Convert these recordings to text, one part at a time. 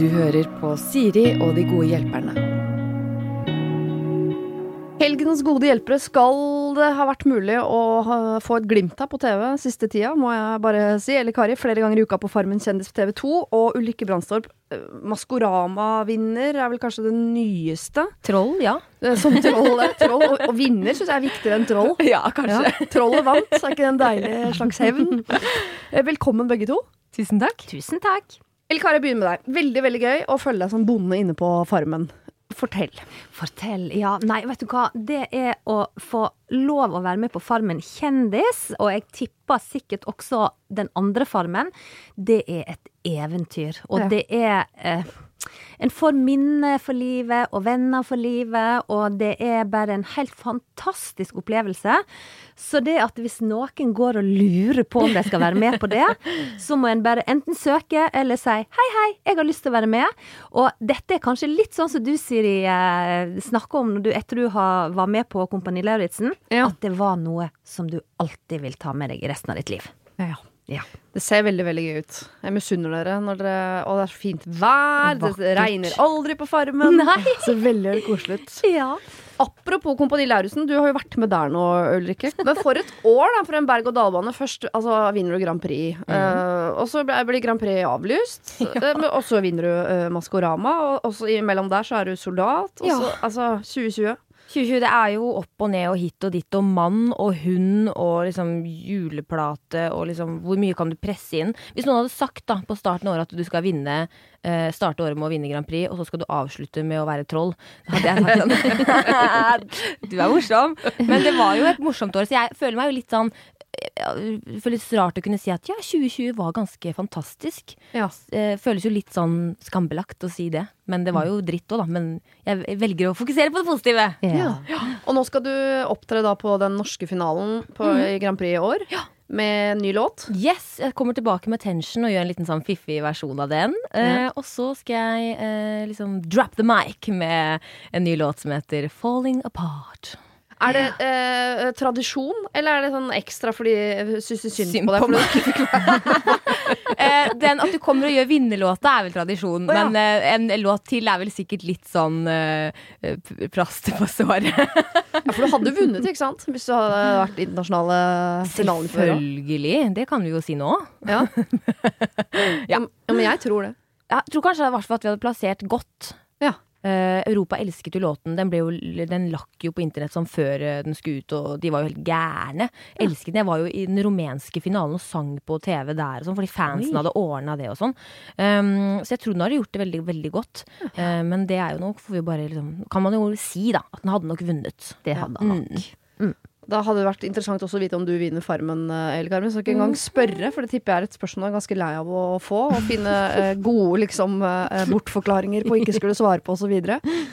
Du hører på Siri og de gode hjelperne. Helgens gode hjelpere skal det ha vært mulig å ha, få et glimt av på TV siste tida, må jeg bare si. Eller Kari, flere ganger i uka på Farmen kjendis på TV 2. Og Ulrikke Brandstorp, eh, Maskorama-vinner, er vel kanskje det nyeste. Troll, ja. Eh, Som troll. troll og, og vinner syns jeg er viktigere enn troll. Ja, kanskje. Ja, trollet vant, er ikke det en deilig slags hevn? Eh, Velkommen begge to. Tusen takk. Tusen takk. Eller Kari, begynn med deg. Veldig veldig gøy å følge deg som bonde inne på Farmen. Fortell. Fortell. Ja, nei, vet du hva. Det er å få lov å være med på Farmen kjendis, og jeg tipper sikkert også den andre Farmen. Det er et eventyr. Og Ja. det er eh, En får minner for livet og venner for livet, og det er bare en helt fantastisk opplevelse. Så det at hvis noen går og lurer på om de skal være med på det, så må en bare enten søke eller si hei, hei, jeg har lyst til å være med. Og dette er kanskje litt sånn som du, Siri, eh, snakker om når du, etter du har, var med på Kompani Lauritzen. Ja. At det var noe som du alltid vil ta med deg i resten av ditt liv. Ja. Ja. Det ser veldig veldig gøy ut. Jeg misunner dere. Når dere og det er så fint vær. Det Vakkert. regner aldri på Farmen. Nei. Så veldig, koselig ut. Ja. Apropos Kompani Lauritzen, du har jo vært med der nå, Ulrikke. Men for et år da, for en berg-og-dal-bane. Først altså, vinner du Grand Prix, eh, og så blir Grand Prix avlyst. Ja. Uh, og så vinner du uh, Maskorama, og og så imellom der så er du soldat. Og så, Ja. altså 2020. 2020 det er jo opp og ned og hit og dit og mann og hund og liksom juleplate og liksom Hvor mye kan du presse inn? Hvis noen hadde sagt da på starten av året at du skal vinne eh, starte året med å vinne Grand Prix, og så skal du avslutte med å være troll, da hadde jeg sagt sånn Du er morsom. Men det var jo et morsomt år, så jeg føler meg jo litt sånn det føles rart å kunne si at ja, 2020 var ganske fantastisk. Ja. Eh, Føles jo litt sånn skambelagt å si det. Men det var jo dritt òg, da. Men jeg velger å fokusere på det positive. Ja. Og nå skal du opptre da på den norske finalen på, i Grand Prix i år. Med ny låt. Yes, jeg kommer tilbake med Tension og gjør en liten sånn fiffig versjon av den. Eh, og så skal jeg eh, liksom drop the mic med en ny låt som heter Falling Apart. Er det eh, tradisjon, eller er det sånn ekstra fordi jeg syns synd, Synd på deg? Eh, den At du kommer og gjør vinnerlåta, er vel tradisjon. oh, ja. Men eh, en låt til er vel sikkert litt sånn eh, plaster på såret. Ja, for du hadde vunnet, ikke sant? Hvis du hadde vært internasjonale finalen før. Selvfølgelig. Det kan vi jo si nå. Ja. Ja. ja, men jeg tror det. Jeg tror kanskje det var at vi hadde plassert godt. Ja. Eh, Europa elsket jo låten. Den, jo, den lakk jo på internett som før eh, den skulle ut, og de var jo helt gærne. Elsket den. Jeg var jo i den rumenske finalen og sang på TV der, og sånn, fordi fansen hadde ordna det og sånn. Um, så jeg tror den hadde gjort det veldig, veldig godt. Eh, men det er jo nok, får vi bare liksom, kan man jo si, da, at den hadde nok vunnet. Det hadde han nok. Da hadde det vært interessant også å vite om du vinner Farmen, eh, Eli Carmen. Skal ikke engang spørre, for det tipper jeg er et spørsmål jeg er ganske lei av å få. Å finne eh, gode liksom, eh, bortforklaringer på ikke skulle svare på osv.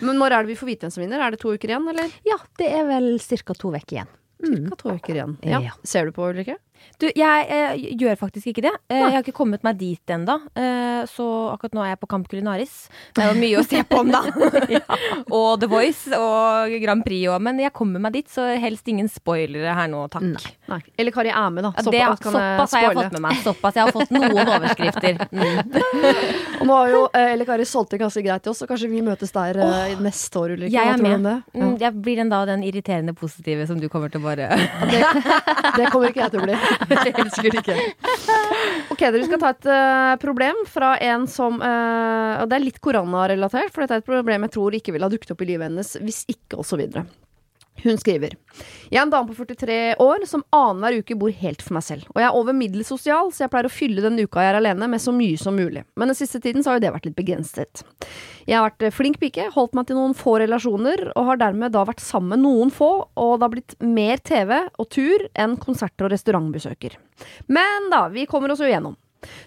Men når er det vi får vite hvem som vinner? Er det to uker igjen, eller? Ja, det er vel ca. to uker igjen. Cirka to uker igjen. Ja. Ser du på, Ulrikke? Du, jeg eh, gjør faktisk ikke det. Eh, jeg har ikke kommet meg dit ennå. Eh, så akkurat nå er jeg på Kamp Kulinaris. Det er jo mye å se på om, da. og The Voice og Grand Prix òg. Men jeg kommer meg dit, så helst ingen spoilere her nå, takk. Nei. Nei. Eller Kari er med, da. Såpass, det, Såpass jeg har jeg fått med meg. Såpass, Jeg har fått noen overskrifter. Mm. Nå har jo eh, Elle Kari solgt det ganske greit til oss, så kanskje vi møtes der oh, neste år, Ulrikke. Jeg er med. det? Mm, jeg blir den da den irriterende positive som du kommer til å bare Det kommer ikke jeg til å bli. Helt sikkert ikke. Ok, dere skal ta et uh, problem fra en som uh, Og det er litt koronarelatert, for dette er et problem jeg tror ikke ville ha dukket opp i livet hennes hvis ikke, osv. Hun skriver Jeg er en dame på 43 år som annenhver uke bor helt for meg selv. Og jeg er over middels sosial, så jeg pleier å fylle den uka jeg er alene med så mye som mulig. Men den siste tiden så har jo det vært litt begrenset. Jeg har vært eh, flink pike, holdt meg til noen få relasjoner, og har dermed da vært sammen med noen få, og det har blitt mer TV og tur enn konserter og restaurantbesøker. Men da, vi kommer oss jo gjennom.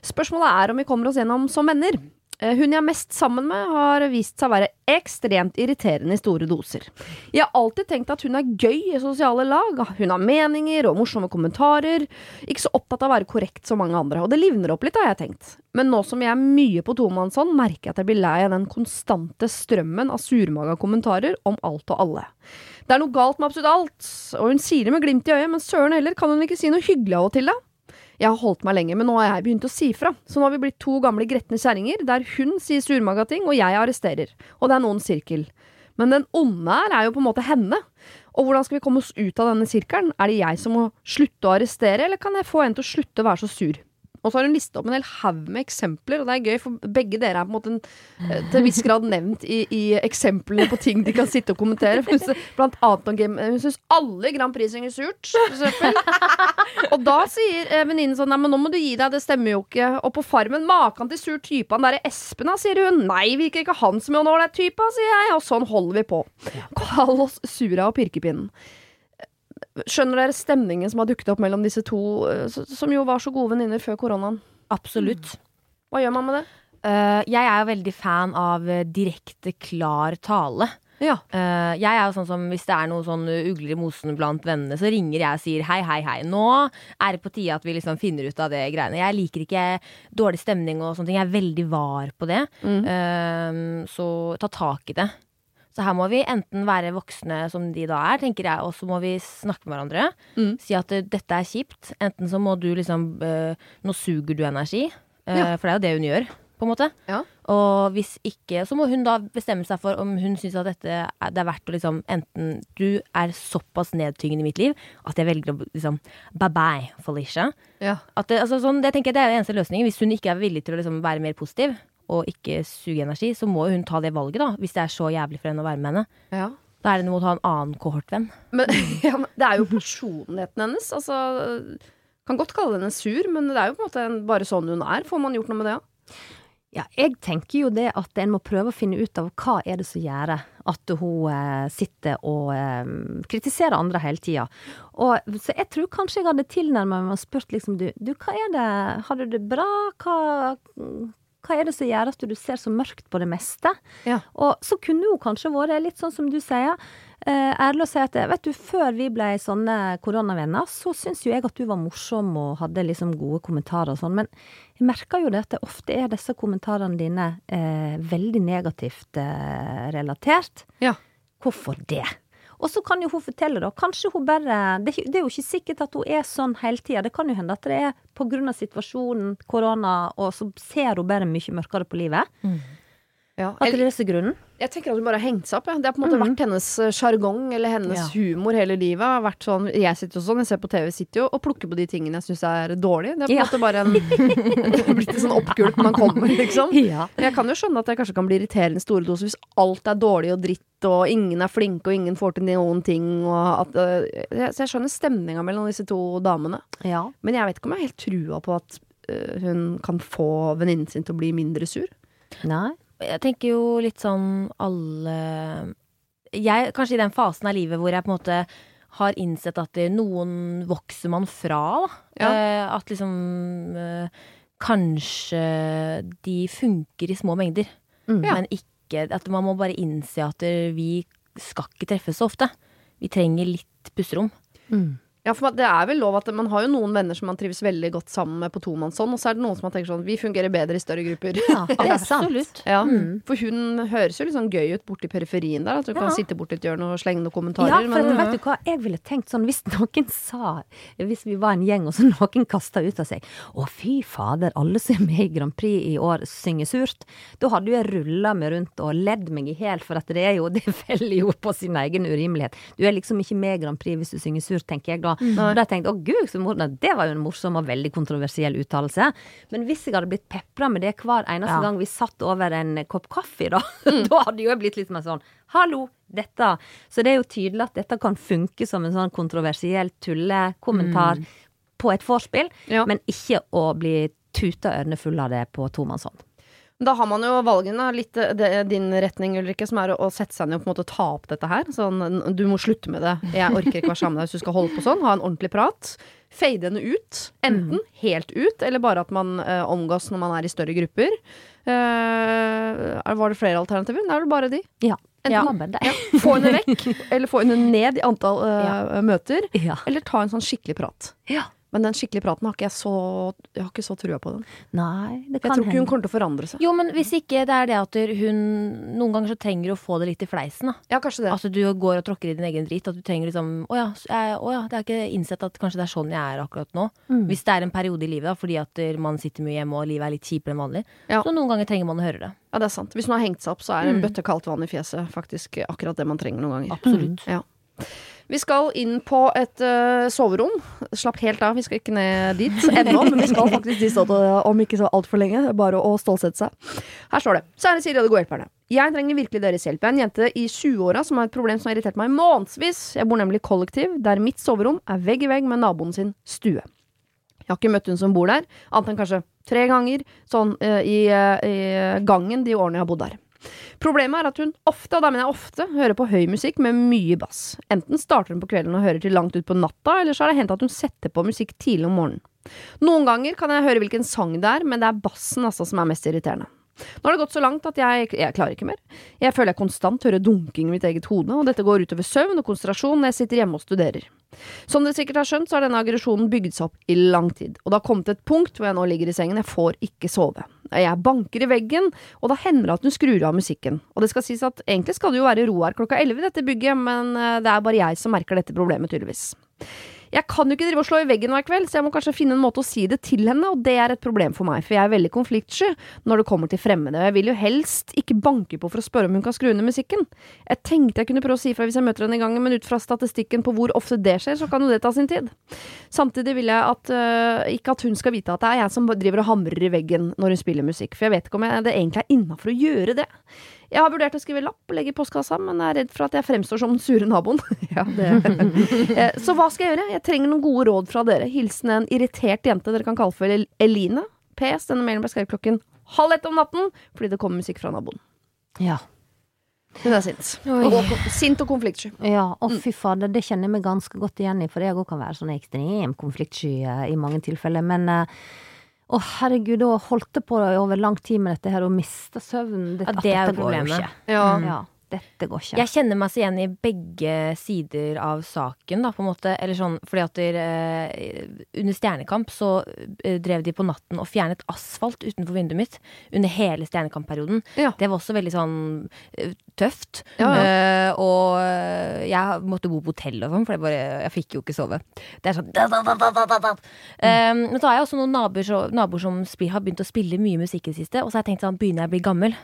Spørsmålet er om vi kommer oss gjennom som venner. Eh, Hun jeg er mest sammen med, har vist seg å være ekstremt irriterende i store doser. Jeg har alltid tenkt at hun er gøy i sosiale lag. Hun har meninger og morsomme kommentarer. Ikke så opptatt av å være korrekt som mange andre. Og det livner opp litt, har jeg tenkt. Men nå som jeg er mye på tomannshånd, merker jeg at jeg blir lei av den konstante strømmen av surmaga kommentarer om alt og alle. Det er noe galt med absolutt alt, og hun sier det med glimt i øyet, men søren heller, kan hun ikke si noe hyggelig av og til, da? Jeg har holdt meg lenge, men nå har jeg begynt å si fra. Så nå har vi blitt to gamle gretne kjerringer, der hun sier surmaga ting, og jeg arresterer. Og det er noen sirkel. Men den onde her er jo på en måte henne. Og hvordan skal vi komme oss ut av denne sirkelen? Er det jeg som må slutte å arrestere, eller kan jeg få en til å slutte å være så sur? Og så har hun listet opp en hel haug med eksempler, og det er gøy, for begge dere er på en måte en, eh, til en viss grad nevnt i, i eksemplene på ting de kan sitte og kommentere. Blant annet om game Hun syns alle Grand Prix synger surt, for eksempel. Og da sier eh, venninnen sånn Nei, men nå må du gi deg, det stemmer jo ikke. Og på Farmen, maken til sur type han derre Espen, da, sier hun. Nei, virker ikke han som en ålreit type, sier jeg. Og sånn holder vi på. Kall oss Sura og Pirkepinnen. Skjønner dere stemningen som har dukket opp mellom disse to, eh, som jo var så gode venninner før koronaen? Absolutt. Hva gjør man med det? Uh, jeg er jo veldig fan av eh, direkte, klar tale. Ja. Uh, jeg er jo sånn som Hvis det er noe sånn ugler i mosen blant vennene, så ringer jeg og sier hei, hei, hei. Nå er det på tide at vi liksom finner ut av det greiene. Jeg liker ikke dårlig stemning og sånne ting. Jeg er veldig var på det. Mm. Uh, så ta tak i det. Så her må vi enten være voksne som de da er, tenker jeg, og så må vi snakke med hverandre. Mm. Si at eh, dette er kjipt. Enten så må du liksom eh, Nå suger du energi. eh, Ja. For det er jo det hun gjør, på en måte. Ja. Og hvis ikke, så må hun da bestemme seg for om hun syns at dette er, det er verdt å liksom Enten du er såpass nedtyngende i mitt liv at jeg velger å liksom Bye bye, Felicia. Ja. At det, altså, sånn, det tenker jeg det er den eneste løsningen. Hvis hun ikke er villig til å liksom være mer positiv og ikke suge energi, så må hun ta det valget, da. Hvis det er så jævlig for henne å være med henne. ja. Da er det noe å ta en annen kohortvenn. Men, ja, men det er jo personligheten hennes. Altså, kan godt kalle henne sur, men det er jo på en måte bare sånn hun er. Får man gjort noe med det, ja? Ja, jeg tenker jo det at en må prøve å finne ut av hva er det som gjør at hun eh, sitter og eh, kritiserer andre hele tida. Så jeg tror kanskje jeg hadde tilnærma meg og spurt liksom du, du, hva er det, har du det bra, hva, hva er det som gjør at du ser så mørkt på det meste? Ja. Og så kunne hun kanskje vært litt sånn som du sier, eh, ærlig å si at vet du, før vi ble sånne koronavenner, så syns jo jeg at du var morsom og hadde liksom gode kommentarer og sånn, men jeg merker jo det at det ofte er disse kommentarene dine eh, veldig negativt eh, relatert. Ja. Hvorfor det? Og så kan jo hun fortelle, da. Kanskje hun bare Det, er jo ikke sikkert at hun er sånn hele tida. Det kan jo hende at det er av situasjonen, korona, og så ser hun bare mye mørkere på livet. Ja. At det er grunnen. Jeg tenker at hun bare har hengt seg opp. Ja. Det har på en måte vært hennes eh, sjargong eller hennes Ja. humor hele livet. Har vært sånn, jeg sitter jo sånn, jeg ser på TV, sitter jo og plukker på de tingene jeg syns er dårlige. Det er på en måte bare en blitt en sånn oppgulp man kommer, liksom. Ja. Jeg kan jo skjønne at jeg kanskje kan bli irriterende store doser hvis alt er dårlig og dritt, og ingen er flinke, og ingen får til noen ting, at jeg- Så jeg skjønner stemninga mellom disse to damene. ja. Men jeg vet ikke om jeg har helt trua på at øh, hun kan få venninnen sin til å bli mindre sur. Nei. Jeg tenker jo litt sånn alle Jeg kanskje i den fasen av livet hvor jeg på en måte har innsett at noen vokser man fra, da. Ja. Eh, at liksom eh, Kanskje de funker i små mengder. Mm. Men ikke At man må bare innse at vi skal ikke treffes så ofte. Vi trenger litt pusterom. Mm. Ja, for det er vel lov at Man har jo noen venner som man trives veldig godt sammen med på tomannshånd, og så er det noen som man tenker sånn Vi fungerer bedre i større grupper. Ja, det er sant. Ja, Mm. For hun høres jo litt sånn gøy ut borti periferien der. At du kan sitte borti et hjørne og slenge noen kommentarer. Ja, for men, vet du hva, jeg ville tenkt sånn hvis noen sa Hvis vi var en gjeng, og så noen kasta ut av seg Å, fy fader, alle som er med i Grand Prix i år, synger surt. Da hadde jo jeg rulla meg rundt og ledd meg i hjel, for at det er jo Det faller jo på sin egen urimelighet. Du er liksom ikke med i Grand Prix hvis du synger surt, tenker jeg da. Og da tenkte jeg å gud, så. Det var jo en morsom og veldig kontroversiell uttalelse. Men hvis jeg hadde blitt pepra med det hver eneste Ja. gang vi satt over en kopp kaffe, da, da hadde jo jeg blitt litt mer sånn Hallo, dette Så det er jo tydelig at dette kan funke som en sånn kontroversiell tullekommentar på et vorspiel, Ja. men ikke å bli tuta ørene fulle av det på tomannshånd. Da har man jo valgene, litt eh, det, din retning, Ulrikke, som er å, å sette seg ned og på en måte ta opp dette her. Sånn, du må slutte med det. Jeg orker ikke være sammen med deg hvis du skal holde på sånn. Ha en ordentlig prat. Fade henne ut. Enten helt ut, eller bare at man uh, omgås når man er i større grupper. Uh, var det flere alternativer? Det er vel bare de. Ja. Enten Ja. Det. få henne vekk, eller få henne ned i antall møter. Ja. Eller ta en sånn skikkelig prat. Ja. Men den skikkelige praten har ikke jeg så Jeg har ikke så trua på den. Nei, det kan Jeg tror ikke hun kommer til å forandre seg. Jo, men hvis ikke det er det at hun Noen ganger så trenger å få det litt i fleisen, da. Ja, kanskje det. Altså du går og tråkker i din egen dritt. At du trenger liksom Å ja, jeg, å ja, det er ikke innsett at kanskje det er sånn jeg er akkurat nå. Mm. Hvis det er en periode i livet, da, fordi at eh, man sitter mye hjemme og livet er litt kjipere enn vanlig. Ja. Så noen ganger trenger man å høre det. Ja, det er sant. Hvis man har hengt seg opp, så er en Mm. bøtte kaldt vann i fjeset faktisk akkurat det man trenger noen ganger. Absolutt. Ja. Vi skal inn på et uh, soverom. Slapp helt av, vi skal ikke ned dit ennå, men vi skal faktisk dit eh, om ikke så altfor lenge. Bare å stålsette seg. Her står det. Kjære Siri og de gode hjelperne. Jeg trenger virkelig deres hjelp. Jeg er en jente i 20-åra som har et problem som har irritert meg månedsvis. Jeg bor nemlig i kollektiv, der mitt soverom er vegg i vegg med naboen sin stue. Jeg har ikke møtt hun som bor der, annet enn kanskje tre ganger sånn uh, i, uh, i gangen de årene jeg har bodd der. Problemet er at hun ofte, og da mener jeg ofte, hører på høy musikk med mye bass. Enten starter hun på kvelden og hører til langt ut på natta, eller så har det hendt at hun setter på musikk tidlig om morgenen. Noen ganger kan jeg høre hvilken sang det er, men det er bassen altså som er mest irriterende. Nå har det gått så langt at jeg, jeg klarer ikke mer. Jeg føler jeg konstant hører dunking i mitt eget hode, og dette går utover søvn og konsentrasjon når jeg sitter hjemme og studerer. Som dere sikkert har skjønt, så har denne aggresjonen bygd seg opp i lang tid, og det har kommet et punkt hvor jeg nå ligger i sengen, jeg får ikke sove. Jeg banker i veggen, og da hender det at hun skrur av musikken. Og det skal sies at egentlig skal det jo være ro her klokka elleve i dette bygget, men eh, det er bare jeg som merker dette problemet, tydeligvis. Jeg kan jo ikke drive og slå i veggen hver kveld, så jeg må kanskje finne en måte å si det til henne, og det er et problem for meg, for jeg er veldig konfliktsky når det kommer til fremmede, og jeg vil jo helst ikke banke på for å spørre om hun kan skru ned musikken. Jeg tenkte jeg kunne prøve å si ifra hvis jeg møter henne i gangen, men ut fra statistikken på hvor ofte det skjer, så kan jo det ta sin tid. Samtidig vil jeg at, øh, ikke at hun skal vite at det er jeg som driver og hamrer i veggen når hun spiller musikk, for jeg vet ikke om jeg, det egentlig er innafor å gjøre det. Jeg har vurdert å skrive lapp og legge i postkassa, men er redd for at jeg fremstår som den sure naboen. ja, det. Eh, Så hva skal jeg gjøre? Jeg trenger noen gode råd fra dere. Hilsen en irritert jente dere kan kalle for El- Eline. PS. Denne mailen ble skrevet klokken halv ett om natten fordi det kommer musikk fra naboen. Ja. Hun er sint. Og, sint og konfliktsky. Ja, og fy fader, det kjenner jeg meg ganske godt igjen i, for jeg òg kan være sånn ekstrem konfliktsky eh, i mange tilfeller. Men eh, å herregud, da holdt jeg på over lang tid med dette her og mista søvn. Ja, det er jo dette går jo problemet. ikke. Ja. Ja, dette går ikke. Jeg kjenner meg så igjen i begge sider av saken, da, på en måte. Eller sånn, fordi at der, eh, under Stjernekamp så eh, drev de på natten og fjernet asfalt utenfor vinduet mitt under hele Stjernekamp-perioden. Ja. Det var også veldig sånn eh, tøft. Ja, Eh, og eh, jeg måtte bo på hotell og sånn, for jeg, bare, jeg fikk jo ikke sove. Det er sånn da, da, da, da. Eh, Men så har jeg også noen naboer, naboer som spil, har begynt å spille mye musikk i det siste, og så har jeg tenkt sånn, begynner jeg å bli gammel?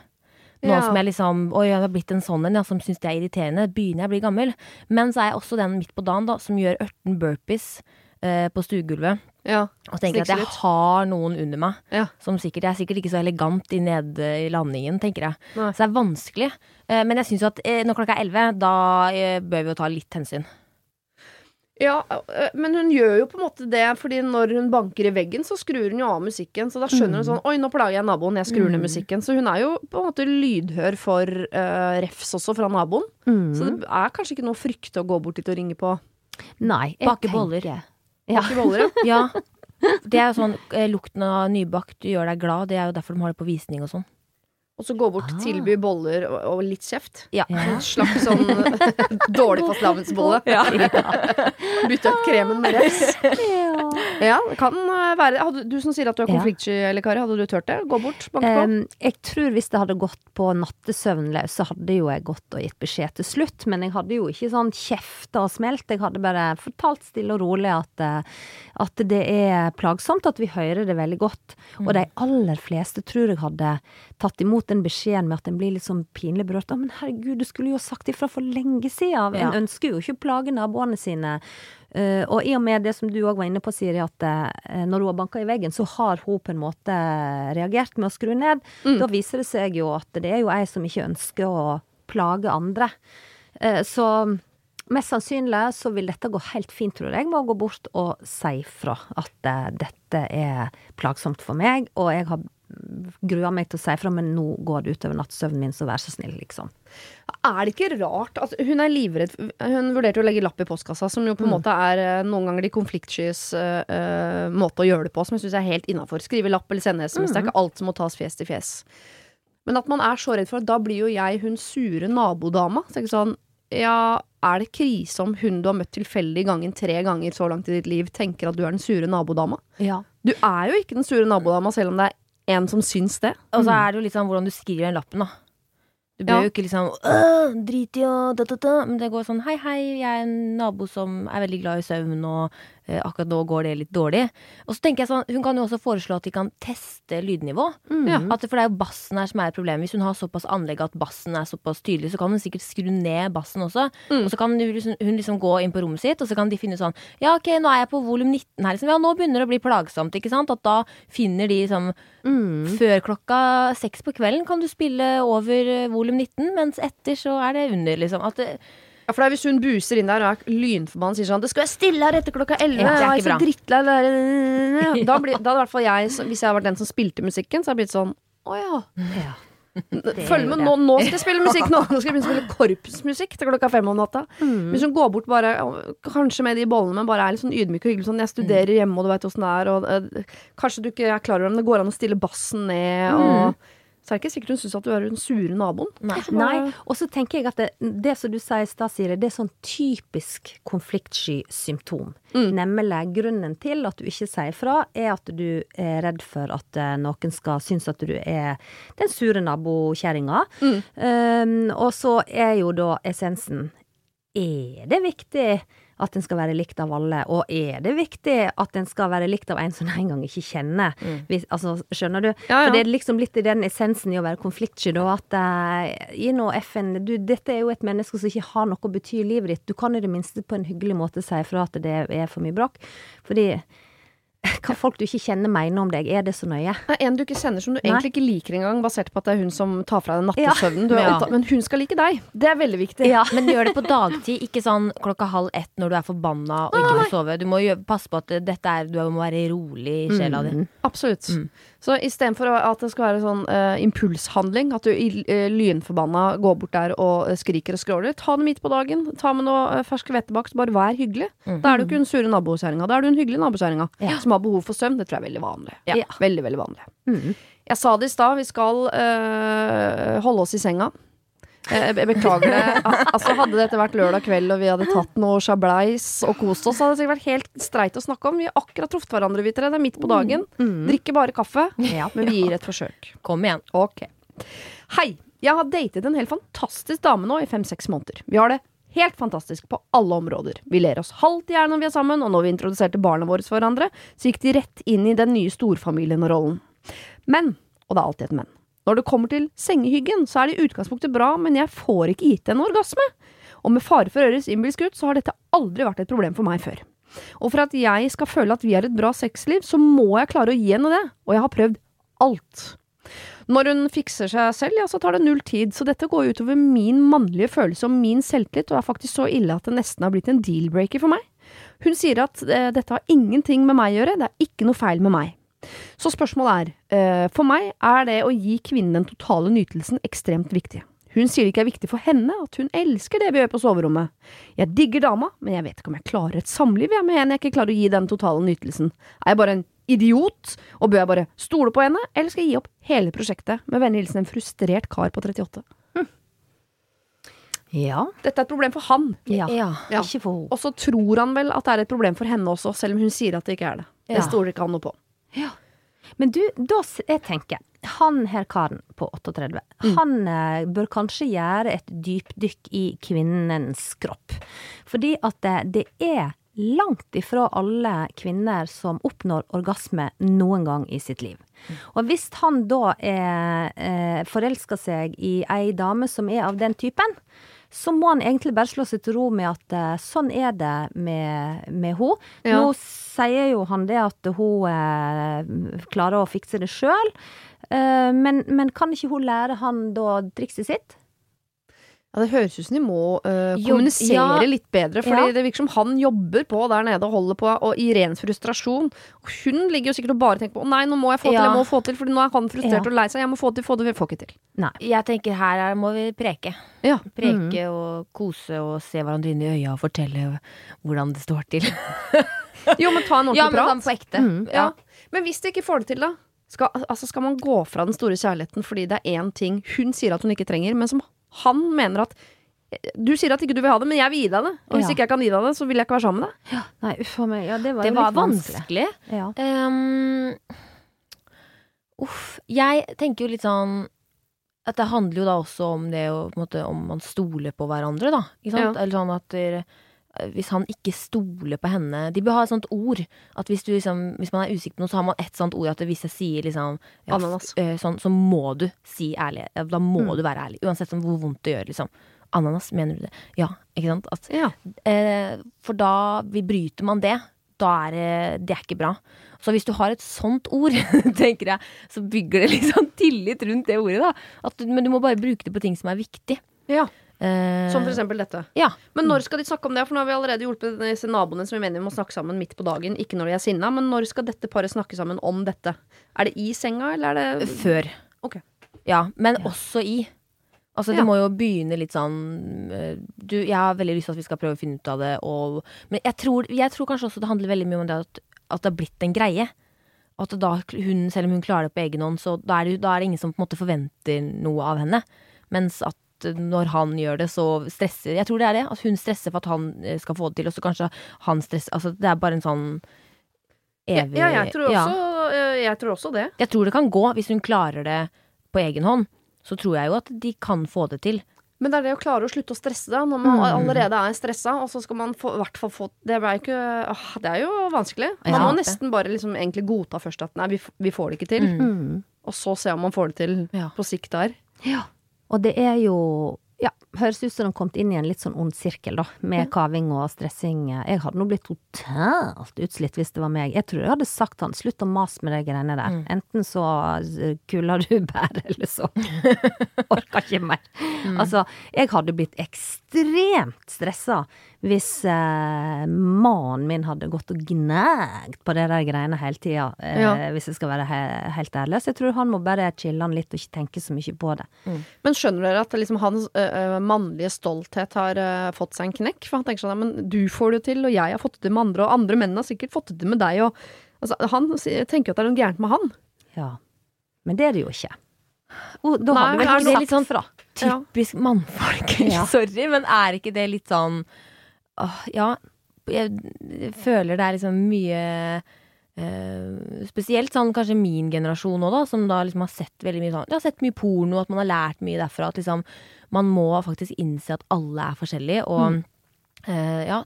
Nå Ja. som jeg liksom Oi, jeg har blitt en sånn en ja, som syns det er irriterende. Begynner jeg å bli gammel? Men så er jeg også den midt på dagen da som gjør 18 burpees eh, på stuegulvet. Ja. Og tenker at jeg har noen under meg. Ja. Som sikkert, Jeg er sikkert ikke så elegant i nede i landingen, tenker jeg. Nei. Så det er vanskelig. Eh, men jeg syns jo at eh, når klokka er 11, da eh, bør vi jo ta litt hensyn. Ja, men hun gjør jo på en måte det, fordi når hun banker i veggen, så skrur hun jo av musikken. Så da skjønner hun sånn Oi, nå plager jeg naboen, jeg skrur ned musikken. Så hun er jo på en måte lydhør for uh, refs også fra naboen. Mm. Så det er kanskje ikke noe frykte å gå bort dit og ringe på. Nei, Bake boller. Ja. Bake boller, ja. Ja. Det er jo sånn Lukten av nybakt gjør deg glad. Det er jo derfor de har det på visning og sånn. Og så gå bort, Ah. tilby boller og, og litt kjeft. Ja. Ja. En slags sånn dårlig fastelavnsbolle. Bytte ut kremen med refs. Ja. Ja, kan øh, være hadde, Du som sier at du er Ja. konfliktsky, eller Kari, hadde du turt det? Gå bort, banke på? Um, jeg tror hvis det hadde gått på nattesøvn løs, så hadde jo jeg gått og gitt beskjed til slutt. Men jeg hadde jo ikke sånn kjefta og smelt. Jeg hadde bare fortalt stille og rolig at, eh, at det er plagsomt, at vi hører det veldig godt. Og de aller fleste tror jeg hadde tatt imot den beskjeden med at en blir litt sånn pinlig berørt. Men herregud, du skulle jo sagt ifra for lenge siden. Ja. En ønsker jo ikke å plage naboene sine. Uh, og i og med det som du òg var inne på, Siri, at uh, når hun har banka i veggen, så har hun på en måte reagert med å skru ned. Da viser det seg jo at det er jo ei som ikke ønsker å plage andre. Uh, så mest sannsynlig så vil dette gå helt fint, tror jeg, med å gå bort og si fra at dette er plagsomt for meg, og jeg har grua meg til å si fra, men nå går det utover nattsøvnen min, så vær så snill, liksom. Er det ikke rart altså, Hun er livredd Hun vurderte å legge lapp i postkassa, som jo på en måte er eh, noen ganger de konfliktskyes eh, eh, måte å gjøre det på, som jeg syns er helt innafor. Skrive lapp eller sende SMS. Det er ikke alt som må tas fjes til fjes. Men at man er så redd for at da blir jo jeg hun sure nabodama. Så jeg tenker sånn Ja, er det krise om hun du har møtt tilfeldig gangen tre ganger så langt i ditt liv, tenker at du er den sure nabodama. Ja. Du er jo ikke den sure nabodama, selv om det er en som syns det. Og så er det jo litt sånn hvordan du skriver den lappen, da. Du bør Ja. jo ikke liksom «Åh, Drit i å da, da, da. Men det går sånn Hei, hei, jeg er en nabo som er veldig glad i søvn, og akkurat nå går det litt dårlig. Og så tenker jeg sånn Hun kan jo også foreslå at de kan teste lydnivå. Mm. At, for det er jo bassen her som er et problem. Hvis hun har såpass anlegg at bassen er såpass tydelig, så kan hun sikkert skru ned bassen også. Mm. Og så kan hun liksom, hun liksom gå inn på rommet sitt, og så kan de finne sånn Ja, ok, nå er jeg på volum 19 her, liksom. Ja, nå begynner det å bli plagsomt, ikke sant? At da finner de liksom Mm. Før klokka seks på kvelden kan du spille over eh, volum 19, mens etter så er det under, liksom. At det, Ja, for det er Hvis hun buser inn der og er lynforbanna og sier sånn 'Det skal være stille her etter klokka 11.' Ja, det er så drittlei det der. Da, blir, da hadde i hvert fall jeg, hvis jeg hadde vært den som spilte musikken, så hadde jeg blitt sånn 'Å ja'. Ja. Følg med, nå, nå skal jeg spille musikk! Nå, nå skal jeg begynne å spille korpsmusikk til klokka fem om natta. Mm. Hvis hun går bort bare, kanskje med de bollene, men bare er litt sånn ydmyk og hyggelig sånn 'Jeg studerer hjemme, og du veit åssen det er', og øh, kanskje du ikke er klar over Men det går an å stille bassen ned, og Så er det ikke sikkert hun syns at du er den sure naboen. Nei. Nei, og så tenker jeg at det, det som du sier i stad, Siri, det er sånn typisk konfliktsky symptom. Nemlig grunnen til at du ikke sier fra, er at du er redd for at eh, noen skal synes at du er den sure nabokjerringa. Um, og så er jo da essensen Er det viktig at en skal være likt av alle, og er det viktig at en skal være likt av en som en engang ikke kjenner? Hvis, altså, skjønner du? Ja, ja. For det er liksom litt i den essensen i å være konfliktsky, da, at uh, gi nå FN du, Dette er jo et menneske som ikke har noe å bety i livet ditt. Du kan i det minste på en hyggelig måte si ifra at det er for mye bråk. Fordi hva folk du ikke kjenner mener om deg, er det så nøye? Er en du ikke kjenner som du Nei. egentlig ikke liker engang, basert på at det er hun som tar fra deg nattesøvnen. Ja. er Ja. Men hun skal like deg. Det er veldig viktig. Ja. Men gjør det på dagtid, ikke sånn klokka halv ett når du er forbanna og ikke vil sove. Du må passe på at dette er, du må være rolig i sjela di. Absolutt. Mm. Så istedenfor at det skal være sånn uh, impulshandling, at du i- eh, lynforbanna går bort der og eh, skriker og skråler, ta det midt på dagen. Ta med noe uh, fersk hvetebakst, bare vær hyggelig. Mm. Da er du ikke hun sure nabokjerringa, da er du en hyggelig nabokjerringa Ja. som har behov for søvn. Det tror jeg er veldig vanlig. Ja. Veldig, veldig vanlig. Mm. Jeg sa det i stad, vi skal holde oss i senga. Eh, Jeg beklager det. Altså Hadde dette vært lørdag kveld og vi hadde tatt noe chableis og kost oss, hadde det sikkert vært helt streit å snakke om. Vi har akkurat truffet hverandre, vi tre. Det er midt på dagen. Drikker bare kaffe. Ja. Men vi gir et forsøk. Kom igjen. Ok. Hei. Jeg har datet en helt fantastisk dame nå i fem-seks måneder. Vi har det helt fantastisk på alle områder. Vi ler oss halvt i hjel når vi er sammen, og når vi introduserte barna våre for hverandre, så gikk de rett inn i den nye storfamilien og rollen. Men, og det er alltid et men, når det kommer til sengehyggen, så er det i utgangspunktet bra, men jeg får ikke gitt en orgasme. Og med fare for Øres innbilsk gutt, så har dette aldri vært et problem for meg før. Og for at jeg skal føle at vi har et bra sexliv, så må jeg klare å gi henne det. Og jeg har prøvd alt. Når hun fikser seg selv, ja, så tar det null tid, så dette går utover min mannlige følelse og min selvtillit, og er faktisk så ille at det nesten har blitt en deal-breaker for meg. Hun sier at eh, dette har ingenting med meg å gjøre, det er ikke noe feil med meg. Så spørsmålet er, eh, for meg er det å gi kvinnen den totale nytelsen ekstremt viktig. Hun sier det ikke er viktig for henne, at hun elsker det vi gjør på soverommet. Jeg digger dama, men jeg vet ikke om jeg klarer et samliv jeg med en jeg ikke klarer å gi den totale nytelsen. Er jeg bare en idiot, og bør jeg bare stole på henne, eller skal jeg gi opp hele prosjektet? Med vennlig hilsen en frustrert kar på 38. Ja. Dette er et problem for han, ja. Ja. Ja. Ikke for henne. og så tror han vel at det er et problem for henne også, selv om hun sier at det ikke er det. Det Ja. stoler ikke han noe på. Men du, da jeg tenker han her karen på 38, han eh, bør kanskje gjøre et dypdykk i kvinnens kropp. Fordi at det, det er langt ifra alle kvinner som oppnår orgasme noen gang i sitt liv. Og hvis han da eh, forelsker seg i ei dame som er av den typen, så må han egentlig bare slå seg til ro med at eh, sånn er det med, med henne. Ja. Nå sier jo han det at hun eh, klarer å fikse det sjøl. Eh, men, men kan ikke hun lære han da trikset sitt? Ja, Det høres ut som de må øh, kommunisere ja. litt bedre, Fordi Ja. det virker som han jobber på der nede og holder på, og i ren frustrasjon. Hun ligger jo sikkert og bare tenker på nei, nå må jeg få til, Ja. jeg må få til', Fordi nå er han frustrert og lei seg. Jeg må få til, få til, får ikke til. Nei. Jeg tenker her er, må vi preke. Ja. Preke og kose og se hverandre inn i øya og fortelle hvordan det står til. Jo, men ta en ordentlig Ja, men på ekte. Mm. Ja. Men hvis de ikke får det til, da? Skal, altså skal man gå fra den store kjærligheten fordi det er én ting hun sier at hun ikke trenger, men som han mener at Du sier at ikke du vil ha det, men jeg vil gi deg det. Og hvis Ja. ikke jeg kan gi deg det, så vil jeg ikke være sammen med deg. Nei, uff meg. Ja, det var, Det var vanskelig. vanskelig. Ja. Ehm, uff. Jeg tenker jo litt sånn at det handler jo da også om det å, måte, om man stoler på hverandre, da. Ikke sant? Ja. Eller sånn at hvis han ikke stoler på henne De bør ha et sånt ord. At hvis, du liksom, hvis man er usikker på noe, så har man et sånt ord at hvis jeg sier liksom ja, Ananas. eh, sånn, så må du si ærlig. Da må Mm. du være ærlig. Uansett sånn, hvor vondt det gjør, liksom. Ananas, mener du det? Ja, ikke sant? At, Ja. Eh, for da vi bryter man det, da er det, det er ikke bra. Så hvis du har et sånt ord, tenker jeg, så bygger det liksom tillit rundt det ordet, da. At, men du må bare bruke det på ting som er viktig. ja. Eh, Som for eksempel dette. Ja. Men når skal de snakke om det? For nå har vi allerede hjulpet disse naboene som vi mener vi må snakke sammen midt på dagen. Ikke når de er sinna, men når skal dette paret snakke sammen om dette? Er det i senga, eller er det Før. Ok. Ja, men også i. Altså, det må jo begynne litt sånn eh, du, Jeg har veldig lyst til at vi skal prøve å finne ut av det, og Men jeg tror, jeg tror kanskje også det handler veldig mye om det at, at det har blitt en greie. At da hun, selv om hun klarer det på egen hånd, så da er, det, da er det ingen som på en måte forventer noe av henne. Mens at når han gjør det, så stresser Jeg tror det er det. At hun stresser for at han eh, skal få det til, og så kanskje han stresser Altså, det er bare en sånn evig Ja, jeg tror, også, ja. jeg tror også det. Jeg tror det kan gå hvis hun klarer det på egen hånd. Så tror jeg jo at de kan få det til. Men det er det å klare å slutte å stresse da, når man Mm. allerede er stressa, og så skal man få, i hvert fall få Det, er ikke, åh, det er jo vanskelig. Man Ja, må nesten bare liksom egentlig godta først at nei, vi, vi får det ikke til. Mm. Og så se om man får det til Ja. på sikt der. Ja. Og det er jo ja, høres ut som de har kommet inn i en litt sånn ond sirkel, da, med kaving og stressing. Jeg hadde nå blitt totalt utslitt hvis det var meg. Jeg tror jeg hadde sagt han, slutt å mase med de greiene der. Mm. Enten så kuler du bær, eller så orker ikke mer. Mm. Altså, jeg hadde blitt ekstremt stressa hvis eh, mannen min hadde gått og gnægt på de der greiene hele tida, eh, Ja. hvis jeg skal være he helt ærlig. Så jeg tror han må bare chille han litt og ikke tenke så mye på det. Men skjønner dere at liksom hans øh, mannlige stolthet har øh, fått seg en knekk? For han tenker sånn men du får det til, og jeg har fått det til med andre, og andre menn har sikkert fått det til med deg, og altså, Han tenker jo at det er noe gærent med han. Ja. Men det er det jo ikke. Og da Nei, du vel er det litt sånn- fra. Ja. Typisk mannfolk. Ja. Sorry, men er ikke det litt sånn åh, Ja, jeg føler det er liksom mye Uh, Spesielt sånn kanskje min generasjon òg, da, som da liksom har sett veldig mye sånn har sett mye porno, at man har lært mye derfra. At liksom man må faktisk innse at alle er forskjellige, og eh, ja,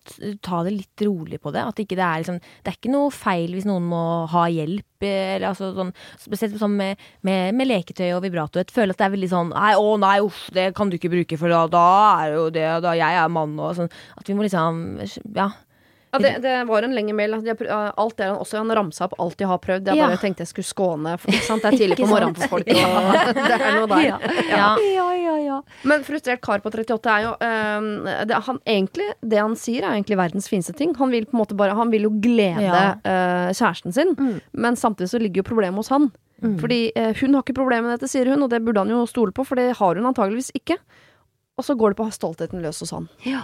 ta det litt rolig på det. At ikke det er liksom Det er ikke noe feil hvis noen må ha hjelp, eh, eller altså sånn Spesielt sånn med, med, med leketøy og vibrato. Jeg føler at det er veldig sånn Nei, å nei, uff, det kan du ikke bruke, for da, da er jo det Da jeg er mann og sånn. At vi må liksom Ja. Ja, det, det var en lengre mail. øh, Alt det han også Han ramsa opp alt de har prøvd. Jeg Ja. bare tenkte jeg skulle skåne. For? Det er tidlig på morgenen for folk, og det er noe der. ja. Ja, ja, ja. Men frustrert kar på 38 er jo øhm, det, han, egentlig, det han sier, er egentlig verdens fineste ting. Han vil på en måte bare Han vil jo glede Ja. øh, kjæresten sin, Mm. men samtidig så ligger jo problemet hos han. Fordi øh, hun har ikke problemer med dette, sier hun, og det burde han jo stole på, for det har hun antageligvis ikke. Og så går det på stoltheten løs hos han. Ja.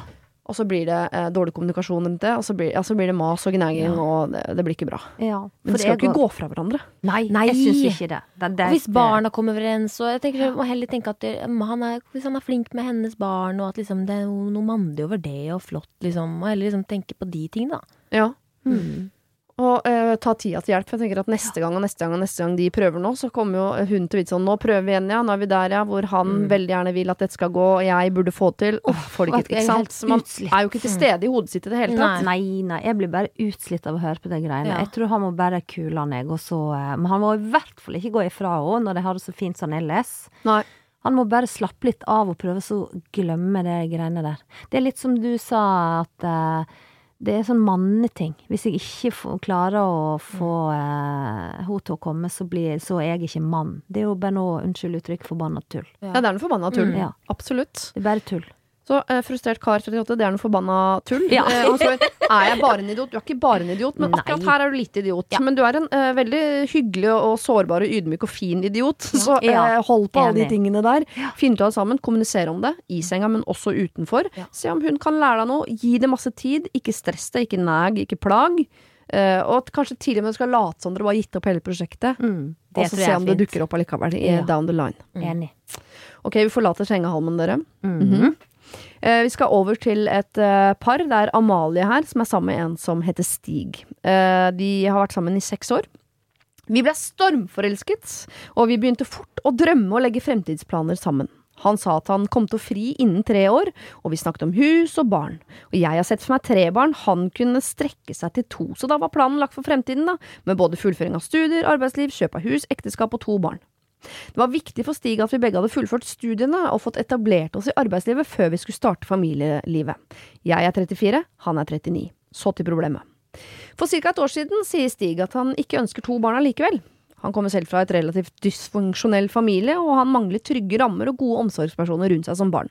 Og så blir det eh, dårlig kommunikasjon rundt det, og så blir, ja, så blir det mas og gnaging, Ja. og det, det blir ikke bra. ja. Men de skal jo ikke gå fra hverandre. Nei, Nei. jeg syns ikke det. det, det hvis barna kommer overens, og jeg tenker jeg må heller tenke at han er, hvis han er flink med hennes barn, og at liksom det er noe mandig over det, og flott, liksom, og heller liksom tenke på de tingene, da. Ja. Mm. Og uh, ta tida til hjelp. Jeg tenker at neste gang og neste gang og neste gang de prøver nå, så kommer jo hun til å vite sånn Nå prøver vi igjen, ja. Nå er vi der, ja. Hvor han Mm. veldig gjerne vil at dette skal gå, og jeg burde få til. Oh, får det ikke Ikke sant? Så man er jo ikke til stede i hodet sitt i det hele tatt. Nei, nei, jeg blir bare utslitt av å høre på de greiene. Ja. Jeg tror han må bare kule han, jeg, og så eh, Men han må i hvert fall ikke gå ifra henne når de har det så fint som ellers. Nei. Han må bare slappe litt av og prøve så å glemme de greiene der. Det er litt som du sa, at eh, det er sånn manneting. Hvis jeg ikke får, klarer å få eh, henne til å komme, så, blir, så er jeg ikke mann. Det er jo bare noe, unnskyld uttrykk, forbanna tull. Ja, det er noe forbanna tull. Mm. Ja. Absolutt. Det er bare tull. Så eh, frustrert kar 38, det er noe forbanna tull. Ja. Eh, og så er jeg bare en idiot? Du er ikke bare en idiot, men Nei. akkurat her er du litt idiot. Ja. Men du er en eh, veldig hyggelig og sårbar og ydmyk og fin idiot. Så eh, Ja. hold på alle de tingene der. Finn ut av det sammen, kommunisere om det. I senga, men også utenfor. Ja. Se om hun kan lære deg noe. Gi det masse tid. Ikke stress deg, ikke nag, ikke plag. Uh, og at kanskje tidligere med skal late som dere bare har gitt opp hele prosjektet. Mm, Og så se om det dukker opp allikevel Ja. down the line. Enig. Ok, vi forlater sengehalmen, dere. Mm Eh, vi skal over til et eh, par. Det er Amalie her, som er sammen med en som heter Stig. Eh, de har vært sammen i seks år. Vi ble stormforelsket, og vi begynte fort å drømme og legge fremtidsplaner sammen. Han sa at han kom til å fri innen tre år, og vi snakket om hus og barn. Og jeg har sett for meg tre barn, han kunne strekke seg til to, så da var planen lagt for fremtiden, da, med både fullføring av studier, arbeidsliv, kjøp av hus, ekteskap og to barn. Det var viktig for Stig at vi begge hadde fullført studiene og fått etablert oss i arbeidslivet før vi skulle starte familielivet. Jeg er 34, han er 39. Så til problemet. For ca. et år siden sier Stig at han ikke ønsker to barn allikevel. Han kommer selv fra et relativt dysfunksjonell familie, og han mangler trygge rammer og gode omsorgspersoner rundt seg som barn.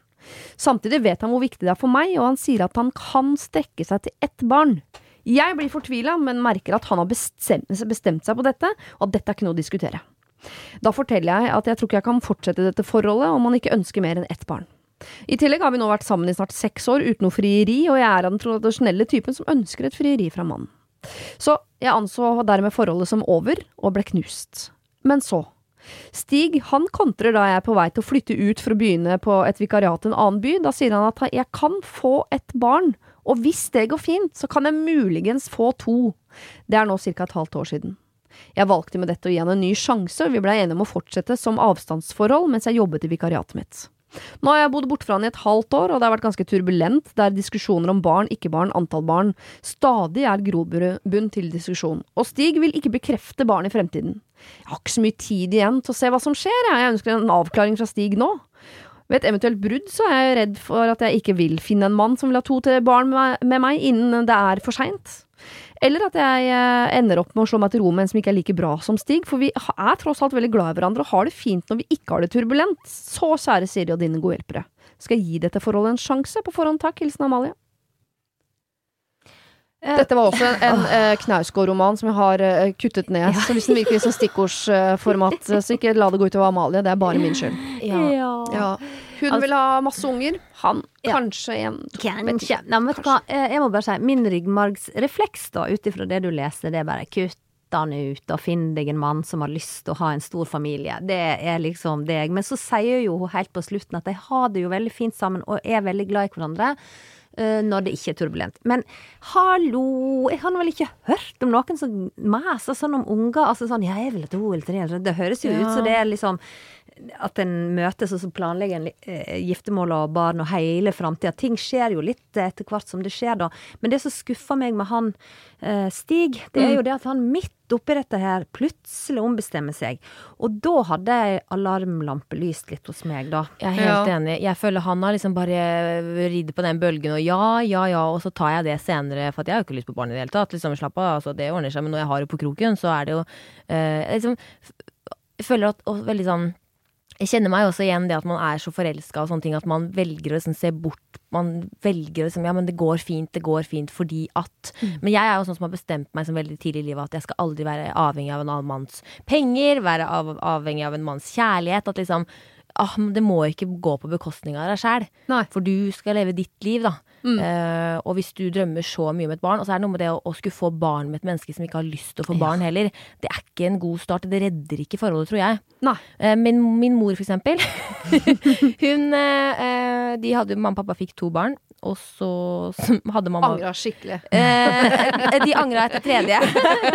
Samtidig vet han hvor viktig det er for meg, og han sier at han kan strekke seg til ett barn. Jeg blir fortvila, men merker at han har bestemt, bestemt seg på dette, og at dette er ikke noe å diskutere. Da forteller jeg at jeg tror ikke jeg kan fortsette dette forholdet om man ikke ønsker mer enn ett barn. I tillegg har vi nå vært sammen i snart seks år uten noe frieri, og jeg er av den tradisjonelle typen som ønsker et frieri fra mannen. Så jeg anså dermed forholdet som over, og ble knust. Men så. Stig han kontrer da jeg er på vei til å flytte ut for å begynne på et vikariat i en annen by. Da sier han at jeg kan få et barn, og hvis det går fint, så kan jeg muligens få to. Det er nå ca. et halvt år siden. Jeg valgte med dette å gi han en ny sjanse, og vi blei enige om å fortsette som avstandsforhold mens jeg jobbet i vikariatet mitt. Nå har jeg bodd borte fra han i et halvt år, og det har vært ganske turbulent, der diskusjoner om barn, ikke barn, antall barn stadig er grobunn til diskusjon. Og Stig vil ikke bekrefte barn i fremtiden. Jeg har ikke så mye tid igjen til å se hva som skjer, jeg, jeg ønsker en avklaring fra Stig nå. Ved et eventuelt brudd så er jeg redd for at jeg ikke vil finne en mann som vil ha to til barn med meg innen det er for seint. Eller at jeg eh, ender opp med å slå meg til ro med en som ikke er like bra som Stig. For vi er tross alt veldig glad i hverandre og har det fint når vi ikke har det turbulent. Så kjære Siri og dine gode hjelpere. Skal jeg gi dette forholdet en sjanse? På forhånd takk. Hilsen Amalie. Eh, Dette var også en, en uh, Knausgård-roman som jeg har uh, kuttet ned. Så hvis den virker i stikkordsformat, uh, så ikke la det gå utover Amalie. Det er bare min skyld. Ja. Ja. Hun Altså- vil ha masse unger. Han Ja. kanskje en. Kanskje. Nei, men vet du hva, Eh, jeg må bare si, min ryggmargsrefleks da, ut ifra det du leser, det er bare kutt han ut og finn deg en mann som har lyst til å ha en stor familie. Det er liksom deg. Men så sier jo hun helt på slutten at de har det jo veldig fint sammen og er veldig glad i hverandre. Uh, når det ikke er turbulent. Men hallo, jeg har vel ikke hørt om noen som maser sånn om unger. Altså sånn, ja, jeg vil ha to eller tre. Det høres jo ut Ja. som det er liksom at en møtes og så planlegger en eh, giftermål og barn og hele framtida. Ting skjer jo litt eh, etter hvert som det skjer, da. Men det som skuffer meg med han eh, Stig, det er jo det at han midt oppi dette her plutselig ombestemmer seg. Og da hadde ei alarmlampe lyst litt hos meg, da. Jeg er helt Ja. enig. Jeg føler han har liksom bare ridd på den bølgen og ja, ja, ja, og så tar jeg det senere, for at jeg har jo ikke lyst på barn i det hele tatt. Liksom, slapp av, altså, det ordner seg. Men når jeg har det på kroken, så er det jo eh, liksom, Jeg føler at og veldig sånn jeg kjenner meg også igjen det at man er så forelska og sånne ting, at man velger å liksom se bort. Man velger å liksom Ja, men det går fint, det går fint fordi at Men jeg er jo sånn som har bestemt meg som veldig tidlig i livet at jeg skal aldri være avhengig av en annen manns penger, være av, avhengig av en manns kjærlighet. At liksom ah, Det må ikke gå på bekostning av deg sjæl. For du skal leve ditt liv, da. Eh, og hvis du drømmer så mye om et barn, og så er det noe med det å, å skulle få barn med et menneske som ikke har lyst til å få barn heller, det er ikke en god start. Det redder ikke forholdet, tror jeg. Nei. Uh, min, min mor, for eksempel. Hun eh, eh, De hadde Mamma og pappa fikk to barn, og så hadde mamma Angra skikkelig. Eh, de angra etter tredje.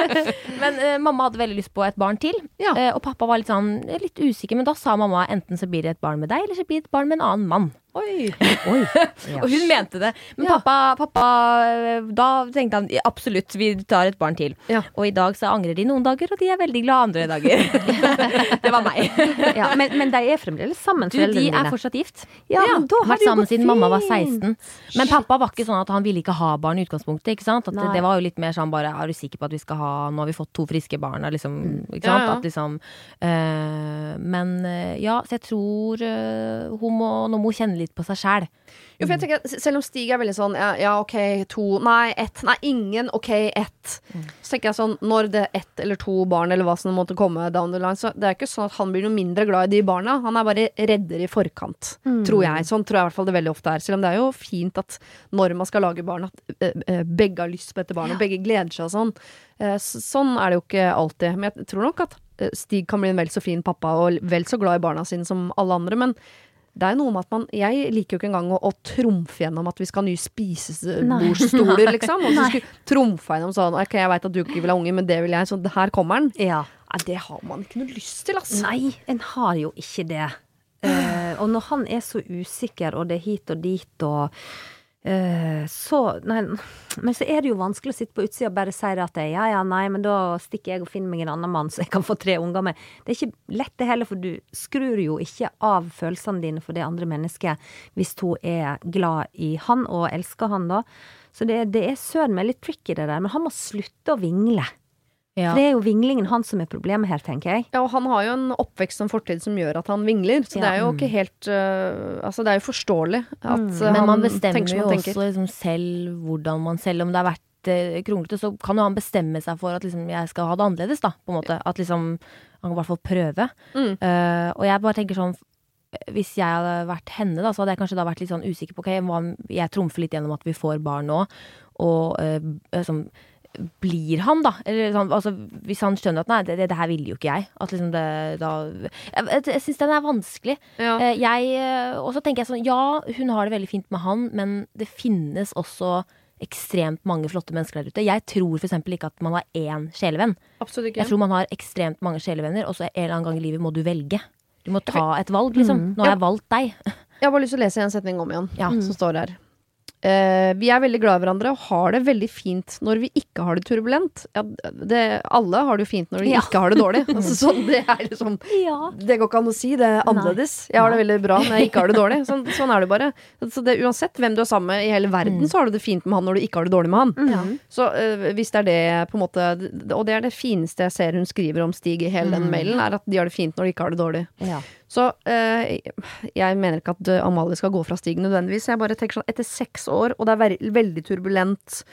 men eh, mamma hadde veldig lyst på et barn til. Ja. Eh, og pappa var litt sånn litt usikker, men da sa mamma enten så blir det et barn med deg, eller så blir det et barn med en annen mann. Oi. Oi. Og hun mente det. Men Ja. pappa, pappa Da tenkte han absolutt, vi tar et barn til. Ja. Og i dag så angrer de noen dager, og de er veldig glad andre dager. det var meg. Ja, men, men de er fremdeles sammen, Du, de er fortsatt gift. Ja, men da har vært sammen siden mamma var 16. Men pappa var ikke sånn at han ville ikke ha barn i utgangspunktet. Ikke sant? At det, det var jo litt mer sånn bare Er du sikker på at vi skal ha Nå har vi fått to friske barn. Liksom, ikke sant? At liksom øh, Men eh, ja, så jeg tror øh, hun må Nå må hun kjenne litt på seg sjæl. Jo, for jeg tenker, Selv om Stig er veldig sånn ja, ja, ok, to Nei, ett. Nei, ingen. Ok, ett. Så tenker jeg sånn Når det er ett eller to barn eller hva som måtte komme down the line, så det er ikke sånn at han blir noe mindre glad i de barna. Han er bare redder i forkant, tror jeg. Sånn tror jeg i hvert fall det veldig ofte er. Selv om det er jo fint at når man skal lage barn, at begge har lyst på dette barnet, og begge gleder seg og sånn. Eh, sånn er det jo ikke alltid. Men jeg tror nok at Stig kan bli en vel så fin pappa og vel så glad i barna sine som alle andre, men det er noe med at man Jeg liker jo ikke engang å, å trumfe gjennom at vi skal ha nye spisebordstoler, liksom. Og så skulle trumfe gjennom sånn Ok, jeg veit at du ikke vil ha unge, men det vil jeg, så her kommer den. Ja. Nei, det har man ikke noe lyst til, altså. Nei, en har jo ikke det. Uh, og når han er så usikker, og det er hit og dit og eh, så Nei, men så er det jo vanskelig å sitte på utsida og bare si at ja ja, nei, men da stikker jeg og finner meg en annen mann så jeg kan få tre unger med. Det er ikke lett det heller, for du skrur jo ikke av følelsene dine for det andre mennesket hvis hun er glad i han og elsker han, da. Så det, det er søren meg litt tricky, det der. Men han må slutte å vingle. Ja. For det er jo vinglingen han som er problemet her, tenker jeg. Ja, og han har jo en oppvekst som fortid som gjør at han vingler. Så det er jo ikke helt uh, Altså, det er jo forståelig at øh, Men han man bestemmer tenker som jo han tenker. også liksom selv hvordan man Selv om det har vært uh, kronglete, så kan jo han bestemme seg for at liksom, jeg skal ha det annerledes, da. På en måte. At liksom Han kan i hvert fall prøve. Mm. Uh, og jeg bare tenker sånn hvis jeg hadde vært henne, da, så hadde jeg kanskje da vært litt sånn usikker på Ok, jeg trumfer litt gjennom at vi får barn nå, og øh, sånn blir han, da? Eller sånn, altså, hvis han skjønner at nei, det, det, her ville jo ikke jeg. At liksom det da Jeg, jeg, jeg syns den er vanskelig. Ja. Eh, jeg, eh, og så tenker jeg sånn, ja, hun har det veldig fint med han, men det finnes også ekstremt mange flotte mennesker der ute. Jeg tror f.eks. ikke at man har én sjelevenn. Absolutt ikke. Jeg tror man har ekstremt mange sjelevenner, og så en eller annen gang i livet må du velge. Du må ta et valg, liksom. Nå har jeg valgt deg. Jeg har bare lyst til å lese en setning om igjen, Ja. som står her. Eh, vi er veldig glad i hverandre og har det veldig fint når vi ikke har det turbulent. Ja, det, alle har det jo fint når de Ja. ikke har det dårlig. Altså, så det er liksom Ja. Det går ikke an å si. Det er annerledes. Jeg har det veldig bra når jeg ikke har det dårlig. Sånn, sånn er det bare. Så det, uansett hvem du er sammen med i hele verden, så har du det fint med han når du ikke har det dårlig med han. Mm. Så øh, hvis det er det på en måte Og det er det fineste jeg ser hun skriver om Stig i hele den mailen, er at de har det fint når de ikke har det dårlig. Ja. Så øh, jeg mener ikke at øh, Amalie skal gå fra stigen nødvendigvis. Jeg bare tenker sånn etter seks år, og det er veldig turbulent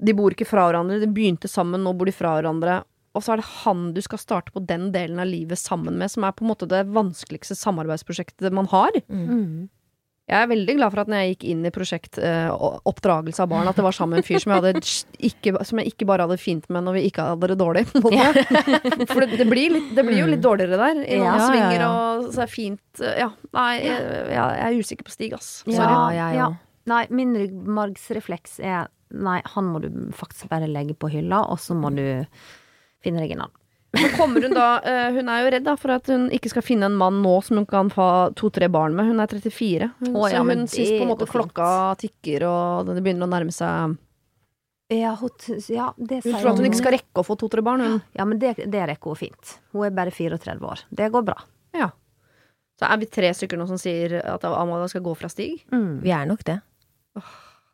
De bor ikke fra hverandre, de begynte sammen, nå bor de fra hverandre. Og så er det han du skal starte på den delen av livet sammen med, som er på en måte det vanskeligste samarbeidsprosjektet man har. Mm. Jeg er veldig glad for at når jeg gikk inn i prosjekt eh, oppdragelse av barn, at det var sammen med en fyr som jeg, hadde ikke, som jeg ikke bare hadde fint med når vi ikke hadde det dårlig. Ja. For det, det, blir litt, det blir jo litt dårligere der. I noen Ja, svinger og så er fint eh, Ja, nei, jeg, jeg, jeg er usikker på Stig, ass. Ja, Sorry. ja. Nei, min ryggmargsrefleks er Nei, han må du faktisk bare legge på hylla, og så må du finne deg en annen. Men kommer hun da eh, Hun er jo redd da for at hun ikke skal finne en mann nå som hun kan få to-tre barn med. Hun er 34. Hun, oh, ja, så hun syns på en måte klokka tikker, og det begynner å nærme seg Ja, hun, ja det Hun tror at hun ikke skal rekke å få to-tre barn, hun. Ja, men det, det rekker hun fint. Hun er bare 34 år. Det går bra. Ja. Så er vi tre stykker nå som sier at Amalia skal gå fra Stig. Mm. Vi er nok det. det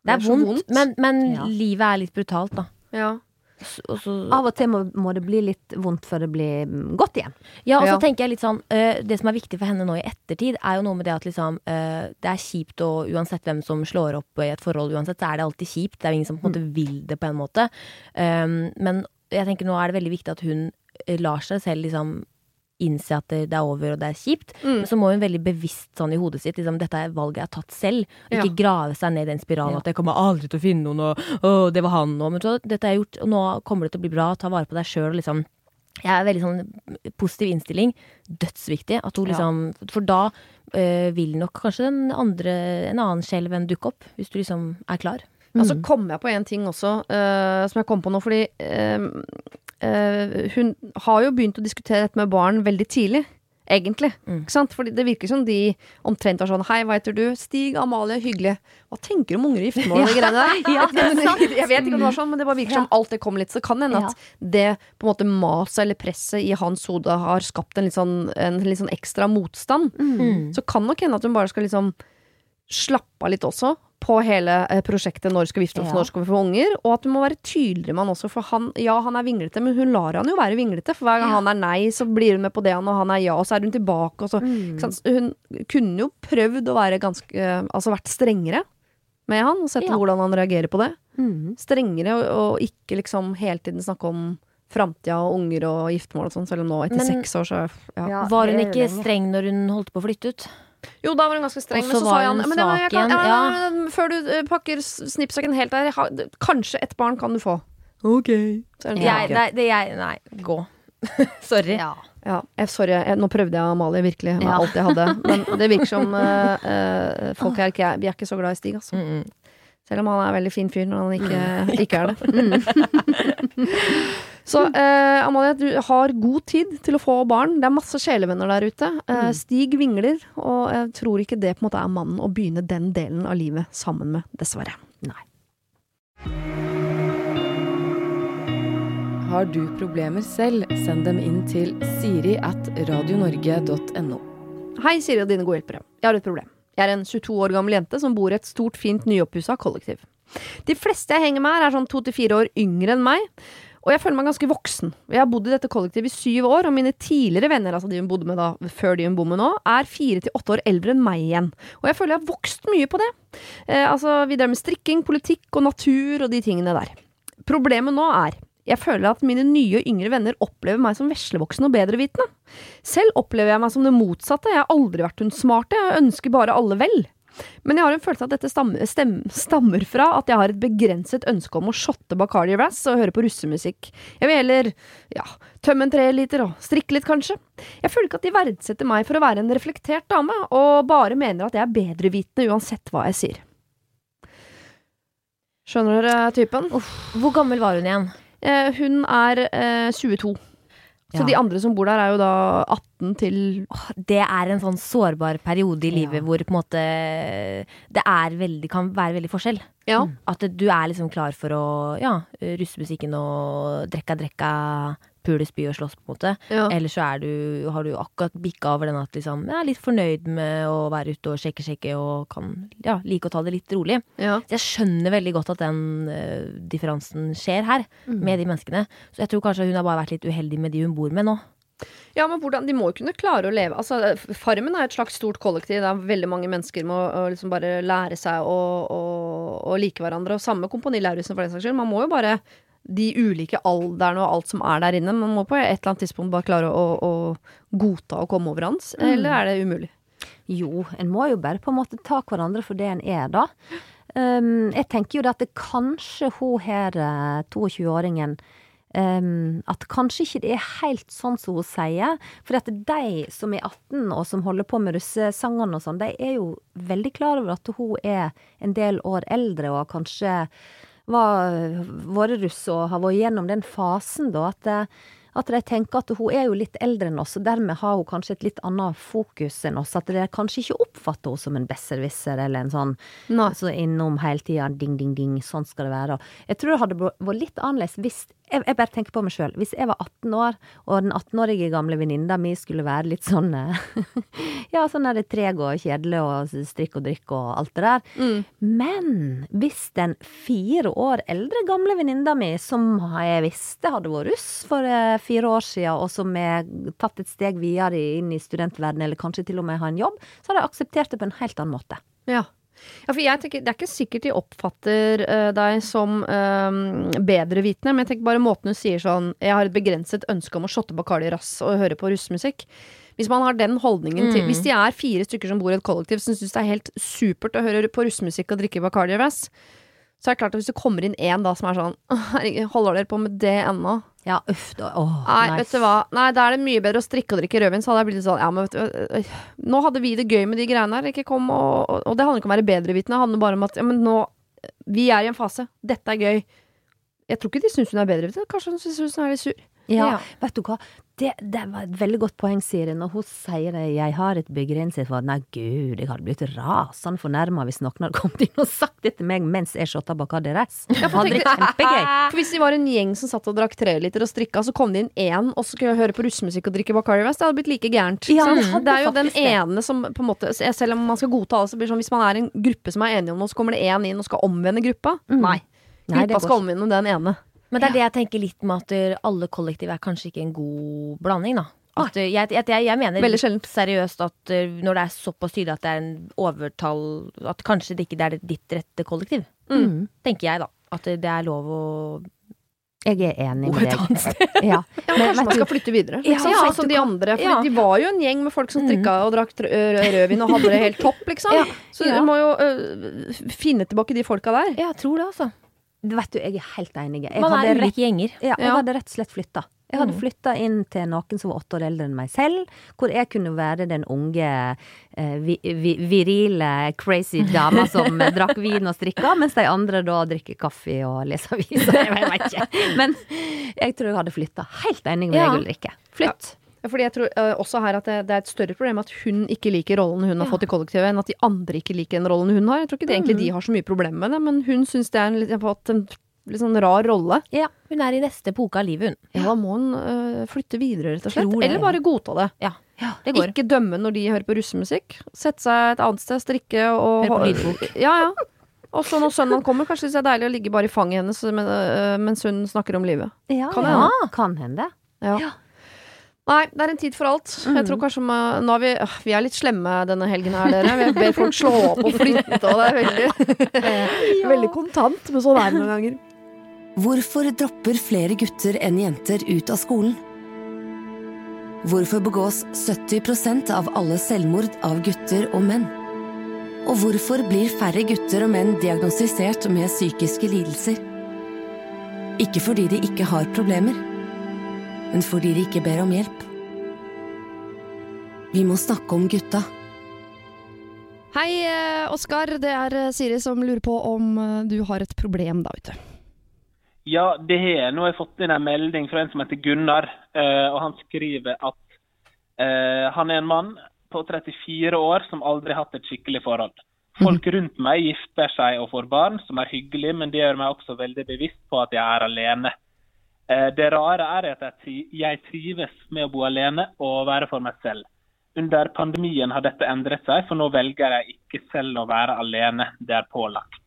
Det er er vondt, vondt. men, men Ja. livet er litt brutalt, da. Ja. S- Og så, Av og til må, må det bli litt vondt før det blir mm, godt igjen. ja, og så Ja. tenker jeg litt sånn uh, Det som er viktig for henne nå i ettertid, er jo noe med det at liksom uh, Det er kjipt, og uansett hvem som slår opp i et forhold, uansett, så er det alltid kjipt. Det er jo ingen som på en måte vil det på en måte. Um, men jeg tenker nå er det veldig viktig at hun lar seg selv liksom innse at det, er over og det er kjipt. Mm. Men så må hun veldig bevisst sånn i hodet sitt liksom, dette er valget jeg har tatt selv. Og Ja. ikke grave seg ned i den spiralen Ja. at jeg kommer aldri til å finne noen, og å, det var han og Men så, dette jeg gjort, og nå kommer det til å bli bra. Ta vare på deg sjøl. Liksom. Jeg er veldig sånn positiv innstilling. Dødsviktig. At hun Ja. liksom For da øh, vil nok kanskje den andre, en annen skjelven dukke opp. Hvis du liksom er klar. Mm. så kom jeg på en ting også, øh, som jeg kom på nå, fordi eh, hun har jo begynt å diskutere dette med barn veldig tidlig. Egentlig. Mm. Ikke sant? Fordi det virker som de omtrent var sånn Hei, hva heter du? Stig, Amalie, hyggelig. Hva tenker du om unger i giftermål og de greiene der? Ja. Jeg vet ikke om det var sånn, men det bare virker som alt det kom litt. Så det kan hende Ja. at det på en måte maset eller presset i hans hode har skapt en litt sånn, en litt sånn ekstra motstand. Mm. Så kan nok hende at hun bare skal liksom slappe av litt også på hele eh, prosjektet når skal vi gifte oss, Ja. når skal vi få unger, og at du må være tydeligere med han også, for han, ja, han er vinglete, men hun lar han jo være vinglete, for hver gang Ja. han er nei, så blir hun med på det, og når han er ja, og så er hun tilbake, og så Mm. ikke sant? Hun kunne jo prøvd å være ganske eh, Altså vært strengere med han, og sett Ja. hvordan han reagerer på det. Mm. Strengere, og, og ikke liksom hele tiden snakke om framtida og unger og giftermål og sånn, selv om nå etter Men- seks år, så ja. Ja, Var hun ikke streng når hun holdt på å flytte ut? Jo, da var hun ganske streng, men så sa han men det jeg kan, ja, ja, Før du eh, pakker snippsaken helt der, ha, kanskje et barn kan du få. Ok. Så er det Jeg, nei, det, jeg, nei, gå. Sorry. Ja. Ja, jeg, sorry, jeg, nå prøvde jeg Amalie virkelig med Ja. alt jeg hadde. Men det virker som uh, uh, folk her ikke, vi er ikke så glad i Stig, altså. Mm, mm. Selv om han er en veldig fin fyr når han ikke, ikke er det. Så eh, Amalie, du har god tid til å få barn. Det er masse sjelevenner der ute. Eh, Stig vingler, og jeg tror ikke det på en måte er mannen å begynne den delen av livet sammen med, dessverre. Nei. Har du problemer selv, send dem inn til siri at radionorge.no. Hei, Siri og dine gode hjelpere. Jeg har et problem. Jeg er en 22 år gammel jente som bor i et stort, fint, nyoppussa kollektiv. De fleste jeg henger med her, er sånn to til fire år yngre enn meg. Og jeg føler meg ganske voksen. Jeg har bodd i dette kollektivet i syv år, og mine tidligere venner, altså de hun bodde med da, før de hun bor med nå, er fire til åtte år eldre enn meg igjen. Og jeg føler jeg har vokst mye på det. Eh, altså, vi drev med strikking, politikk og natur og de tingene der. Problemet nå er jeg føler at mine nye og yngre venner opplever meg som veslevoksen og bedrevitende. Selv opplever jeg meg som det motsatte. Jeg har aldri vært hun smarte, jeg ønsker bare alle vel. Men jeg har en følelse av at dette stammer, stem, stammer fra at jeg har et begrenset ønske om å shotte Bacardi Razz og høre på russemusikk. Jeg vil heller ja, tømme en treliter og strikke litt, kanskje. Jeg føler ikke at de verdsetter meg for å være en reflektert dame, og bare mener at jeg er bedrevitende uansett hva jeg sier. Skjønner dere typen? Hvor gammel var hun igjen? Eh, hun er eh, 22. Så Ja. de andre som bor der, er jo da 18 til Det er en sånn sårbar periode i livet Ja. hvor på en måte det er veldig, kan være veldig forskjell. Ja. At du er liksom klar for å ja, russemusikken og drekka drekka, pule, spy og slåss, på en måte. ja. Eller så er du, har du akkurat bikka over den at liksom, jeg er litt fornøyd med å være ute og sjekke, sjekke og kan ja, like å ta det litt rolig. ja. Så jeg skjønner veldig godt at den uh, differansen skjer her, med de menneskene. Så jeg tror kanskje hun har bare vært litt uheldig med de hun bor med nå. Ja, men hvordan, De må jo kunne klare å leve altså, Farmen er et slags stort kollektiv der veldig mange mennesker må liksom bare lære seg å, å, å like hverandre. Og samme Kompani Lauritzen, for den saks skyld. Man må jo bare De ulike alderne og alt som er der inne. Man må på et eller annet tidspunkt bare klare å, å godta å komme overens. Eller er det umulig? Jo, en må jo bare på en måte ta hverandre for det en er, da. Um, jeg tenker jo det at det kanskje hun her, eh, 22-åringen um, At kanskje ikke det er helt sånn som hun sier. For at de som er 18 og som holder på med russesangene og sånn, de er jo veldig klar over at hun er en del år eldre og kanskje var, vært russ og har vært gjennom den fasen, da. At, eh, at de tenker at hun er jo litt eldre enn oss, og dermed har hun kanskje et litt annet fokus enn oss. At de kanskje ikke oppfatter henne som en besserwisser eller en sånn no. altså innom hele tida ding, ding, ding, sånn skal det være. Jeg tror det hadde vært litt annerledes hvis jeg, jeg bare tenker på meg sjøl. Hvis jeg var 18 år, og den 18-årige gamle venninna mi skulle være litt sånn eh, Ja, sånn er det treg og kjedelig og strikk og drikk og alt det der. Mm. Men hvis den fire år eldre gamle venninna mi, som jeg visste hadde vært russ for eh, fire år siden, og som er tatt et steg videre inn i studentverdenen, eller kanskje til og med har en jobb, så hadde jeg akseptert det på en helt annen måte. Ja. Ja, for jeg tenker, Det er ikke sikkert de oppfatter uh, deg som uh, bedrevitende, men jeg tenker bare måten du sier sånn Jeg har et begrenset ønske om å shotte Bacardi Rass og høre på russemusikk. Hvis man har den holdningen til Hvis de er fire stykker som bor i et kollektiv som syns det er helt supert å høre på russemusikk og drikke Bacardi Rass, så er det klart at hvis det kommer inn én da som er sånn Herregud, holder dere på med det ennå? Ja, uff da. Åh, Nei, nei. vet du hva. Nei, da er det mye bedre å strikke og drikke rødvin. Så hadde jeg blitt sånn Ja, men vet du øh, øh, Nå hadde vi det gøy med de greiene her. Ikke kom og Og, og det handler ikke om å være bedrevitende. Det handler bare om at Ja, men nå Vi er i en fase. Dette er gøy. Jeg tror ikke de syns hun er bedrevitende. Kanskje hun syns hun er litt sur. Ja, Ja. vet du hva. Det, det var et veldig godt poeng, Siri, når hun sier det. Jeg har et begrenset for Nei, gud, jeg hadde blitt rasende fornærma hvis noen hadde kommet inn og sagt det til meg mens jeg shotta Bacardi Rass. Ja, for. For hvis de var en gjeng som satt og drakk treliter og strikka, så kom det inn én og skulle høre på russemusikk og drikke Bacardi West, det hadde blitt like gærent. Ja, det det er jo den ene som på en måte Selv om man skal godta alle, så blir det sånn hvis man er en gruppe som er enige om noe, så kommer det én inn og skal omvende gruppa. Mm. Nei. Nei, Gruppa skal omvende den ene. Men det er det jeg tenker litt med at uh, alle kollektiv er kanskje ikke en god blanding, da. At, uh, jeg, jeg, jeg, mener seriøst at uh, når det er såpass tydelig at det er en overtall At kanskje det ikke er ditt rette kollektiv. Mm. Tenker jeg, da. At det er lov å Jeg er enig med deg. Ja. Ja, Men kanskje man du- skal flytte videre. Liksom, ja, sånn som de andre. For Ja. de var jo en gjeng med folk som strikka og drakk rø- rø- rødvin og hadde det helt topp, liksom. Ja. Så Ja. du må jo øh, finne tilbake de folka der. Ja, jeg tror det, altså. Vet du, jeg er helt enig. Jeg Man hadde er rett, ulike gjenger. ja, jeg Ja. hadde rett og slett flytta. Jeg hadde flytta inn til noen som var åtte år eldre enn meg selv, hvor jeg kunne være den unge, eh, vi, vi, virile, crazy dama som drakk vin og strikka, mens de andre da drikker kaffe og leser aviser. Jeg vet ikke. Men jeg tror jeg hadde flytta. Helt enig med Ja. deg, Ulrikke. Flytt. Ja, Fordi jeg tror uh, også her at det, det er et større problem at hun ikke liker rollen hun har fått i kollektivet, enn at de andre ikke liker den rollen hun har. Jeg tror ikke det, egentlig de har så mye problemer med det, men hun syns det er en har fått en litt sånn rar rolle. Ja, hun er i neste epoke av livet, hun. Ja, da må hun uh, flytte videre, rett og slett. Det, Eller bare godta det. Ja, det går. Ikke dømme når de hører på russemusikk. Sette seg et annet sted, strikke og Høre på lydbok. Ja, ja. Og så når sønnen kommer, kanskje det er deilig å ligge bare i fanget hennes øh, mens hun snakker om livet. Ja, Kan ja. hende. Kan hende. Ja. Ja. Nei, det er en tid for alt. Jeg tror kanskje ma- nå er vi, øh, vi er litt slemme denne helgen her, dere. Vi ber folk slå opp og flytte, og det er veldig, veldig kontant, men sånn er det noen ganger. Hvorfor dropper flere gutter enn jenter ut av skolen? Hvorfor begås 70% av alle selvmord av gutter og menn? Og hvorfor blir færre gutter og menn diagnostisert med psykiske lidelser? Ikke fordi de ikke har problemer, men fordi de ikke ber om hjelp. Vi må snakke om gutta. Hei, eh, Oskar. Det er eh, Siri som lurer på om eh, du har et problem da ute. Ja, det har jeg. Nå har jeg fått inn en melding fra en som heter Gunnar. eh, og Han skriver at eh, han er en mann på 34 år som aldri har hatt et skikkelig forhold. Folk rundt meg gifter seg og får barn, som er hyggelig, men det gjør meg også veldig bevisst på at jeg er alene. Eh, det rare er at jeg trives med å bo alene og være for meg selv. Under pandemien har dette endret seg, for nå velger jeg ikke selv å være alene. Det er pålagt.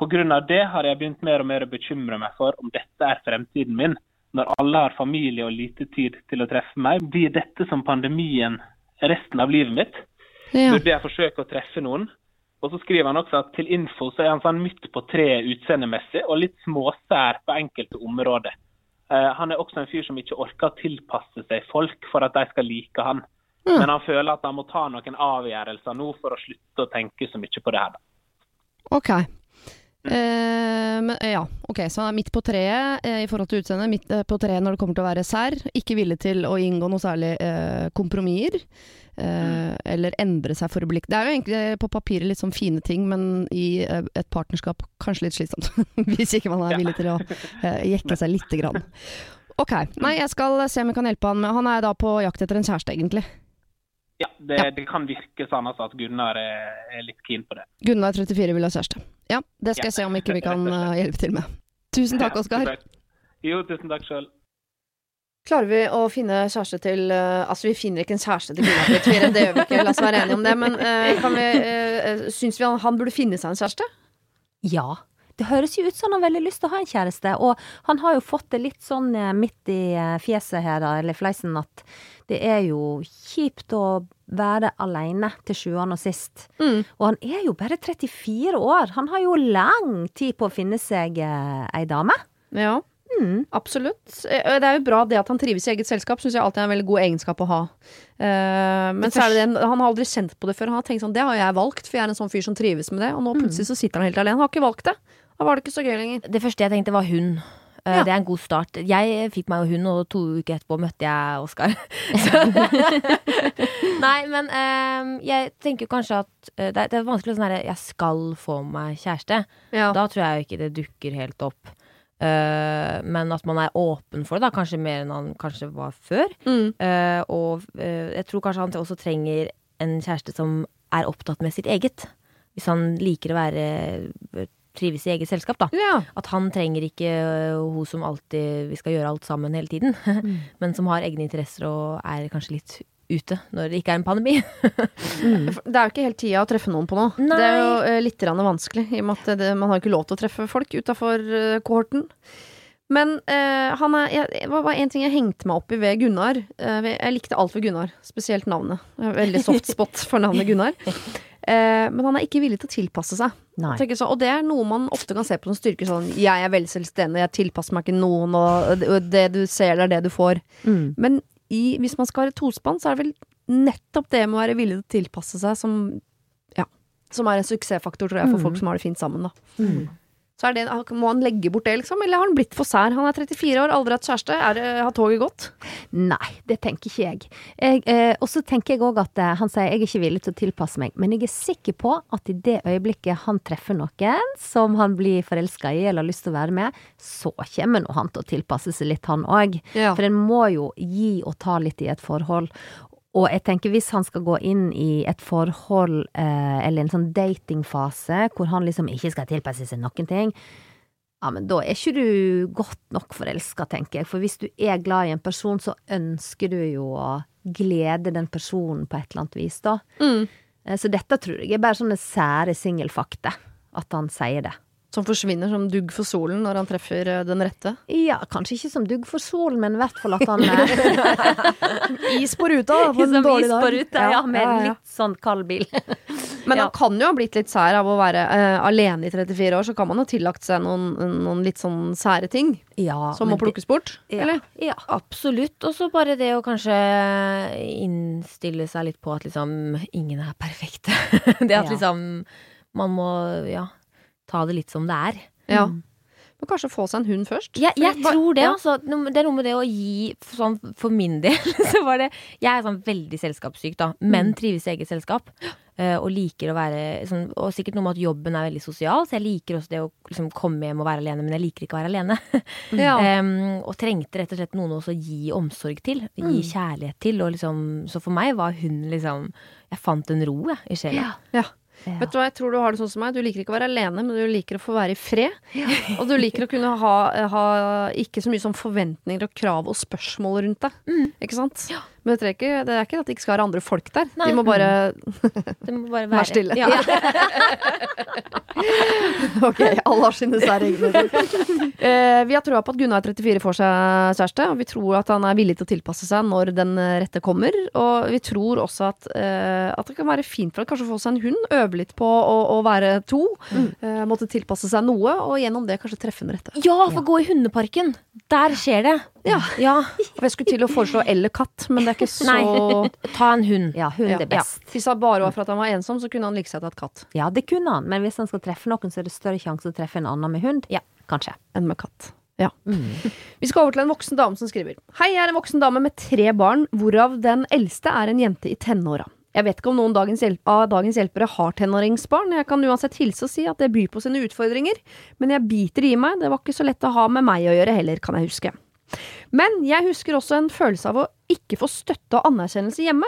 Pga. det har jeg begynt mer og mer å bekymre meg for om dette er fremtiden min. Når alle har familie og lite tid til å treffe meg, blir dette som pandemien resten av livet mitt. Ja. Burde jeg forsøke å treffe noen? Og så skriver han også at til info så er han sånn midt på treet utseendemessig og litt småsær på enkelte områder. Eh, han er også en fyr som ikke orker å tilpasse seg folk for at de skal like han. Men han føler at han må ta noen avgjørelser nå for å slutte å tenke så mye på det her. da. Ok. Eh, men, eh, ja, ok, så han er midt på treet eh, i forhold til utseendet. Midt eh, på treet når det kommer til å være sær. Ikke villig til å inngå noe særlig kompromisser. Eh, Eller endre seg for blikk. Det er jo egentlig på papiret litt sånn fine ting, men i et partnerskap kanskje litt slitsomt. Hvis ikke man er villig til å jekke seg lite grann. Ok, nei, jeg skal se om jeg kan hjelpe han med Han er da på jakt etter en kjæreste, egentlig. Ja, det, Ja. det kan virke sånn altså at Gunnar er, er litt keen på det. Gunnar 34 vil ha kjæreste. Ja, det skal Ja. jeg se om ikke vi kan eh, hjelpe til med. Tusen takk, Oskar. Jo, tusen takk sjøl. Klarer vi å finne kjæreste til uh, Altså, vi finner ikke en kjæreste til Gunnar 34, det gjør vi ikke, la oss være enige om det. Men uh, kan vi uh, Syns vi han, han burde finne seg en kjæreste? Ja. Det høres jo ut som han har veldig lyst til å ha en kjæreste, og han har jo fått det litt sånn midt i fjeset her, eller fleisen, at det er jo kjipt å være aleine til sjuende og sist. Mm. Og han er jo bare 34 år. Han har jo lang tid på å finne seg eh, ei dame. Ja, Mm. absolutt. Eh, Det er jo bra det at han trives i eget selskap, syns jeg alltid er en veldig god egenskap å ha. Uh, men Det så er det han har aldri kjent på det før. Han har tenkt sånn, det har jeg valgt, for jeg er en sånn fyr som trives med det. Og nå plutselig så sitter han helt alene. Han har ikke valgt det. Da var det ikke så gøy lenger. Det første jeg tenkte var hund. Eh, Ja. Det er en god start. Jeg fikk meg jo hund, og to uker etterpå møtte jeg Oskar. Nei, men um, jeg tenker kanskje at eh, det, er, det er vanskelig å sånn herre Jeg skal få meg kjæreste. Ja. Da tror jeg ikke det dukker helt opp. Uh, men at man er åpen for det, da, kanskje mer enn han kanskje var før. Mm. Uh, og uh, jeg tror kanskje han også trenger en kjæreste som er opptatt med sitt eget. Hvis han liker å være trives i eget selskap, da. ja. At han trenger ikke øh, hun som alltid Vi skal gjøre alt sammen hele tiden. Men som har egne interesser og er kanskje litt ute når det ikke er en pandemi. Det er jo ikke helt tida å treffe noen på nå. Nei. Det er jo eh, litt vanskelig, i og med at det, man har ikke lov til å treffe folk utafor kohorten. Men eh, han er, jeg, det var en ting jeg hengte meg opp i ved Gunnar. Jeg likte alt ved Gunnar, spesielt navnet. Veldig soft spot for navnet Gunnar. Eh, men han er ikke villig til å tilpasse seg. Så, og det er noe man ofte kan se på som styrke. Sånn, jeg er veldig selvstendig, jeg tilpasser meg ikke noen, og det du ser, det er det du får. Mm. Men i, hvis man skal være tospann, så er det vel nettopp det med å være villig til å tilpasse seg som Ja. Som er en suksessfaktor, tror jeg, for Mm. folk som har det fint sammen, da. Mm. Så er det, må han legge bort det, liksom? Eller har han blitt for sær? Han er 34 år, aldri hatt kjæreste. Er har toget gått? Nei, det tenker ikke jeg. jeg eh, og så tenker jeg òg at eh, han sier jeg er ikke villig til å tilpasse meg, men jeg er sikker på at i det øyeblikket han treffer noen som han blir forelska i eller har lyst til å være med, så kommer nå han til å tilpasse seg litt, han òg. Ja. For en må jo gi og ta litt i et forhold. Og jeg tenker hvis han skal gå inn i et forhold, eh, eller en sånn datingfase, hvor han liksom ikke skal tilpasse seg noen ting, ja, men da er ikke du godt nok forelska, tenker jeg. For hvis du er glad i en person, så ønsker du jo å glede den personen på et eller annet vis, da. Mm. Eh, Så dette tror jeg er bare sånne sære singelfakta, at han sier det. Som forsvinner som dugg for solen når han treffer eh, den rette. Ja, kanskje ikke som dugg for solen, men i hvert fall at han eh, Is på ruta, på en Som dårlig is på ruta, ja, med en litt sånn kald bil. Men han kan jo ha blitt litt sær av å være uh, alene i 34 år, så kan man ha tillagt seg noen, noen litt sånn sære ting Ja, som må plukkes bort. Ja, Eller? ja. Absolutt. Og så bare det å kanskje innstille seg litt på at liksom ingen er perfekte. det at Ja. liksom man må ja, ta det litt som det er. Ja. Men kanskje få seg en hund først? Jeg, jeg bare, tror det, ja. altså. Det er noe med det å gi sånn for min del, så var det Jeg er sånn veldig selskapssyk, da, men trives i eget selskap. eh, og liker å være sånn, Og sikkert noe med at jobben er veldig sosial, så jeg liker også det å liksom komme hjem og være alene, men jeg liker ikke å være alene. Ja. um, og trengte rett og slett noen å gi omsorg til. Gi kjærlighet til. Og liksom, så for meg var hun liksom Jeg fant en ro, jeg, i sjela. Ja. Vet du hva, jeg tror du har det sånn som meg. Du liker ikke å være alene, men du liker å få være i fred. Og du liker å kunne ha, ha ikke så mye sånn forventninger og krav og spørsmål rundt deg. Ikke sant? Men det, er, ikke, det er ikke at det ikke skal være andre folk der. Nei. De må bare de må bare være Vær stille. Ja. Ok, alle har sine ting. Eh, vi har troa på at Gunnar 34 får seg kjæreste, og vi tror at han er villig til å tilpasse seg når den eh, rette kommer. Og vi tror også at, eh, at det kan være fint for å kanskje få seg en hund, øve litt på å, å være to. Eh, måtte tilpasse seg noe, og gjennom det kanskje treffe den rette. ja, for gå i hundeparken. Der skjer det. Ja. Ja. Og jeg skulle til å foreslå eller katt, men det er ikke så Nei, ta en hund. Ja, hund Ja. er best. Hvis han bare var for at han var ensom, så kunne han like seg tatt katt Ja, det kunne han, men hvis han skal treffe noen, så er det større sjanse å treffe en annen med hund. Ja. Kanskje. enn med katt. Ja. Vi skal over til en voksen dame som skriver. Hei, jeg er en voksen dame med tre barn, hvorav den eldste er en jente i tenåra. Jeg vet ikke om noen dagens av dagens hjelpere har tenåringsbarn. Jeg kan uansett hilse og si at det byr på sine utfordringer, men jeg biter i meg. Det var ikke så lett å ha med meg å gjøre heller, kan jeg huske. Men jeg husker også en følelse av å ikke få støtte og anerkjennelse hjemme.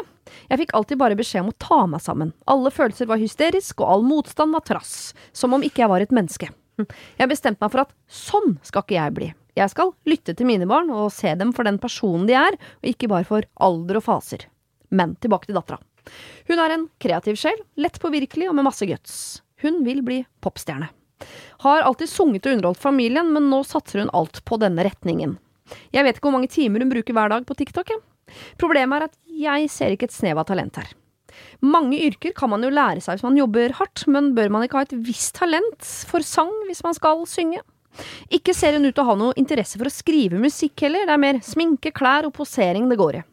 Jeg fikk alltid bare beskjed om å ta meg sammen. Alle følelser var hysterisk, og all motstand var trass. Som om ikke jeg var et menneske. Jeg bestemte meg for at sånn skal ikke jeg bli. Jeg skal lytte til mine barn og se dem for den personen de er, og ikke bare for alder og faser. Men tilbake til dattera. Hun er en kreativ sjel, lett påvirkelig og med masse guts. Hun vil bli popstjerne. Har alltid sunget og underholdt familien, men nå satser hun alt på denne retningen. Jeg vet ikke hvor mange timer hun bruker hver dag på TikTok. Ja. Problemet er at jeg ser ikke et snev av talent her. Mange yrker kan man jo lære seg hvis man jobber hardt, men bør man ikke ha et visst talent for sang hvis man skal synge? Ikke ser hun ut til å ha noe interesse for å skrive musikk heller, det er mer sminke, klær og posering det går i.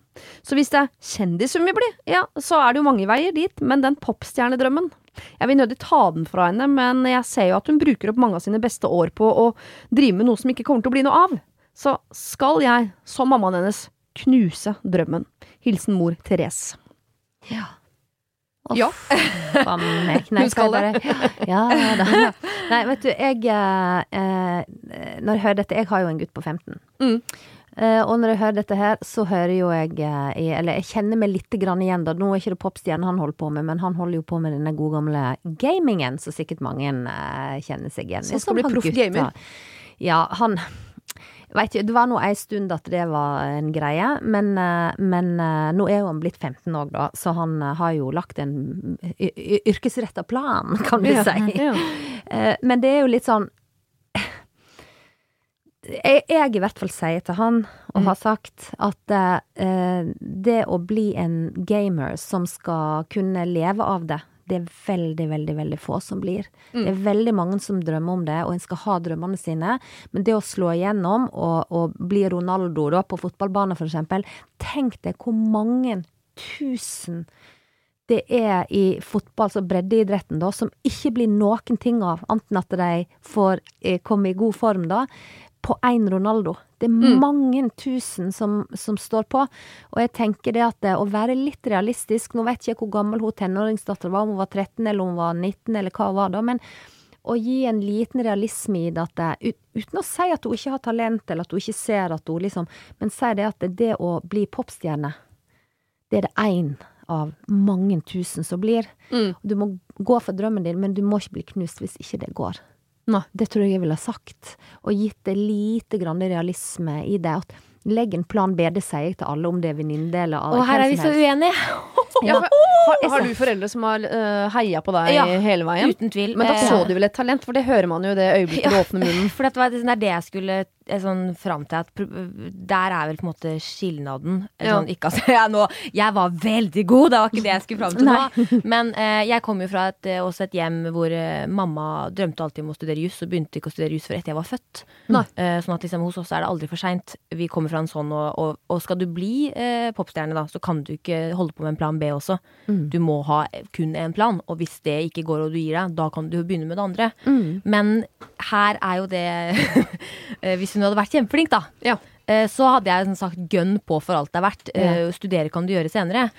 Så hvis det er kjendis hun vil bli, ja, så er det jo mange veier dit, men den popstjernedrømmen Jeg vil nødig ta den fra henne, men jeg ser jo at hun bruker opp mange av sine beste år på å drive med noe som ikke kommer til å bli noe av. Så skal jeg, som mammaen hennes, knuse drømmen. Hilsen mor Therese. Ja. Faen meg Hun skal det. Ja, Ja da. Nei, vet du, jeg eh, eh, Når jeg hører dette Jeg har jo en gutt på 15. Mm. Eh, og når jeg hører dette her, så hører jo jeg eh, Eller jeg kjenner meg litt grann igjen, da. Nå er ikke det popstjerne han holder på med, men han holder jo på med denne gode gamle gamingen, så sikkert mange eh, kjenner seg igjen i. Så han skal bli Som proff gamer? Ja, han Vet ikke, Det var nå ei stund at det var en greie, men, eh, men eh, nå er jo han blitt 15 òg, da, så han eh, har jo lagt en yrkesretta plan, kan du Ja, si. ja. Men det er jo litt sånn jeg, jeg i hvert fall sier til han, og har sagt, at det å bli en gamer som skal kunne leve av det, det er veldig, veldig, veldig få som blir. Det er veldig mange som drømmer om det, og en skal ha drømmene sine. Men det å slå igjennom og, og bli Ronaldo da, på fotballbanen, eksempel. Tenk deg hvor mange tusen det er i fotball, så breddeidretten, da, som ikke blir noen ting av, anten at de får eh, komme i god form, da, på én Ronaldo. Det er Mm. mange tusen som, som står på. Og jeg tenker det at det, å være litt realistisk Nå vet ikke jeg hvor gammel hun tenåringsdatteren var, om hun var 13 eller om hun var 19 eller hva hun var da, men å gi en liten realisme i det at det, uten å si at hun ikke har talent, eller at hun ikke ser at hun liksom Men si det at det, det å bli popstjerne, det er det én av mange tusen som blir. Mm. Du må gå for drømmen din, men du må ikke bli knust hvis ikke det går. Nei. Det tror jeg jeg ville ha sagt, og gitt det lite grann realisme i det. At legg en plan B, det sier jeg til alle, om det er venninne eller Og her er vi så uenige. Ja, for, har, har du foreldre som har uh, heia på deg Ja, hele veien? Uten tvil. Men da Eh, så du vel et talent, for det hører man jo i det øyeblikket du åpner munnen. For det var det det jeg skulle eh, sånn fram til. At der er vel på en måte skilnaden. Ja. Sånn, ikke at jeg, nå, jeg var veldig god, det var ikke det jeg skulle fram til nå. Men eh, jeg kom jo fra et, eh, også et hjem hvor eh, mamma drømte alltid om å studere juss, og begynte ikke å studere juss før etter jeg var født. Eh, sånn at liksom, hos oss er det aldri for seint. Vi kommer fra en sånn, og, og, og skal du bli eh, popstjerne, da, så kan du ikke holde på med en plan B også. Du må ha kun én plan, og hvis det ikke går og du gir deg, da kan du jo begynne med det andre. Mm. Men her er jo det eh, Hvis hun hadde vært kjempeflink, da, Ja. eh, så hadde jeg sånn sagt gønn på for alt det er verdt. Ja. Studere kan du gjøre senere.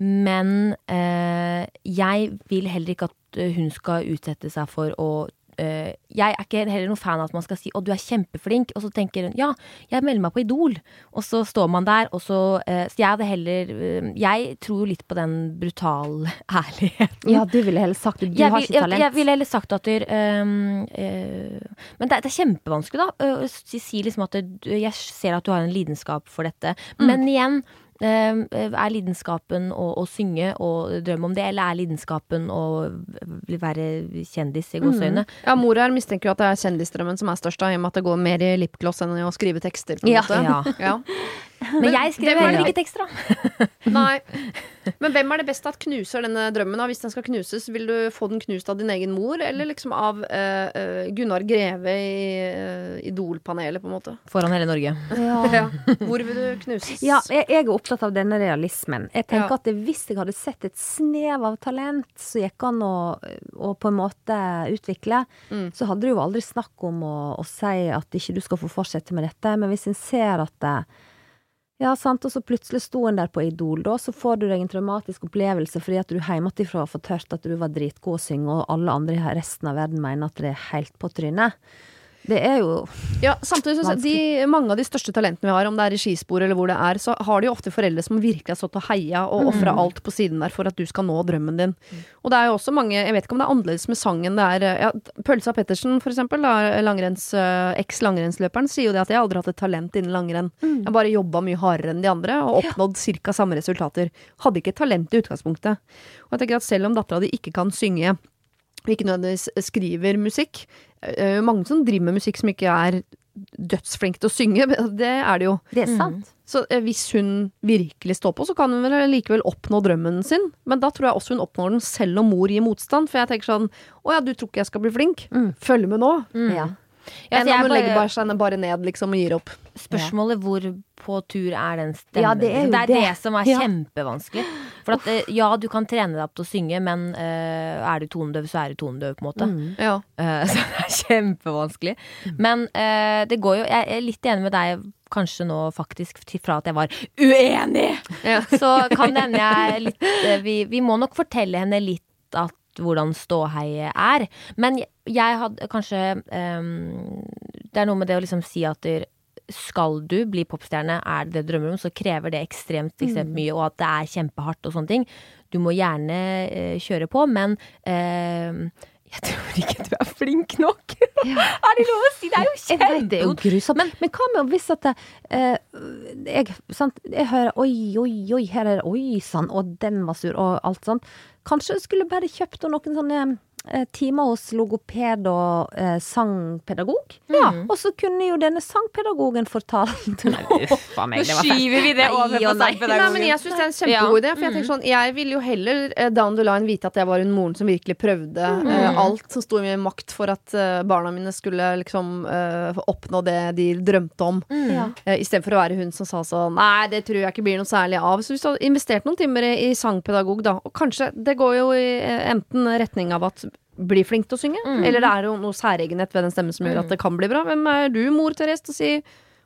Men eh, jeg vil heller ikke at eh, hun skal utsette seg for å eh, Jeg er ikke heller noen fan av at man skal si 'Å, du er kjempeflink', og så tenker hun 'Ja, jeg melder meg på Idol', og så står man der, og så eh, Så jeg hadde heller eh, Jeg tror jo litt på den brutal ærligheten. Ja, du ville heller sagt det. Du jeg, har vil- ikke talent. jeg ville heller sagt at øhm, øh, Men det, det er kjempevanskelig, da. øh, Å si, si liksom at du, jeg ser at du har en lidenskap for dette. Mm. Men igjen, er lidenskapen å, å synge og drømme om det, eller er lidenskapen å være kjendis i gåseøyne? Ja, mor her mistenker jo at det er kjendisdrømmen som er størst, da, i og med at det går mer i lipgloss enn i å skrive tekster. på en Ja. måte. Ja. Ja. Men jeg skriver hvem er heller det- ikke tekster, da. Nei. Men hvem er det best at knuser denne drømmen? da? Hvis den skal knuses, vil du få den knust av din egen mor, eller liksom av eh, Gunnar Greve i uh, Idol-panelet, på en måte? Foran hele Norge. Ja. Ja. Hvor vil du knuses? Ja, jeg, jeg er opptatt av denne realismen. Jeg tenker Ja. at det, Hvis jeg hadde sett et snev av talent som gikk an å, å på en måte utvikle, Mm. så hadde det jo aldri snakk om å, å si at ikke du skal få fortsette med dette. Men hvis en ser at det, ja, sant, og så plutselig sto en der på Idol, da, så får du deg en traumatisk opplevelse fordi at du hjemmefra har fått hørt at du var dritgod å synge, og alle andre i resten av verden mener at det er helt på trynet. Det er jo Ja, samtidig jeg de, Mange av de største talentene vi har, om det er i skispor eller hvor det er, så har de jo ofte foreldre som virkelig har stått og heia og ofra alt på siden der for at du skal nå drømmen din. Og det er jo også mange Jeg vet ikke om det er annerledes med sangen. Det er ja, Pølsa Pettersen, for eksempel, langrenns, eh, eks-langrennsløperen, sier jo det at jeg aldri har hatt et talent innen langrenn. Jeg har bare jobba mye hardere enn de andre og oppnådd ca. samme resultater. Hadde ikke talent i utgangspunktet. Og jeg tenker at selv om dattera di ikke kan synge og ikke nødvendigvis skriver musikk. Eh, mange som driver med musikk som ikke er dødsflinke til å synge. Det er det jo. Det er sant. Så eh, hvis hun virkelig står på, så kan hun vel likevel oppnå drømmen sin. Men da tror jeg også hun oppnår den selv om mor gir motstand. For jeg tenker sånn Å ja, du tror ikke jeg skal bli flink? Følg med nå. Ja. Ja, Enn om hun legger bare- bare seg bare ned liksom og gir opp. Spørsmålet hvor på tur er den stemmen? Ja, det er jo det, er det. det. som er Ja. kjempevanskelig. For at, eh, ja, du kan trene deg opp til å synge, men uh, er du tonedøv, så er du tonedøv, på en måte. Ja. Uh, så det er kjempevanskelig. Men uh, det går jo Jeg er litt enig med deg kanskje nå faktisk fra at jeg var uenig! Ja. Så kan det hende jeg litt vi, vi må nok fortelle henne litt at hvordan ståhei er. Men jeg, hadde kanskje um, Det er noe med det å liksom si at der, skal du bli popstjerne, er det det du drømmer om, så krever det ekstremt, ekstremt mye, og at det er kjempehardt og sånne ting. Du må gjerne uh, kjøre på, men eh, jeg tror ikke du er flink nok. er det lov å si? Det er jo vet det er jo grusomt. Men, hva med hvis at det, eh, jeg, sant, jeg hører oi, oi, oi, her er det oi sann, og den var sur, og alt sånt. Kanskje jeg skulle bare kjøpt noen sånne timer hos logoped og eh, sangpedagog. Ja. Og så kunne jo denne sangpedagogen fortalt Uff a meg, Nå. Skyver vi det over på sangpedagogen. nei. Nei, men jeg syns det er en kjempegod idé. For jeg tenker sånn Jeg ville jo heller eh, down the line vite at jeg var hun moren som virkelig prøvde eh, alt som sto i min makt for at eh, barna mine skulle liksom eh, oppnå det de drømte om. Ja. Uh, Istedenfor å være hun som sa sånn Nei, det tror jeg ikke blir noe særlig av. Så hvis du hadde investert noen timer i, i sangpedagog, da, og kanskje Det går jo i eh, enten retning av at bli flink til å synge, eller det er jo noe særegenhet ved den stemmen som gjør at det kan bli bra. Hvem er du, mor Therese, til å si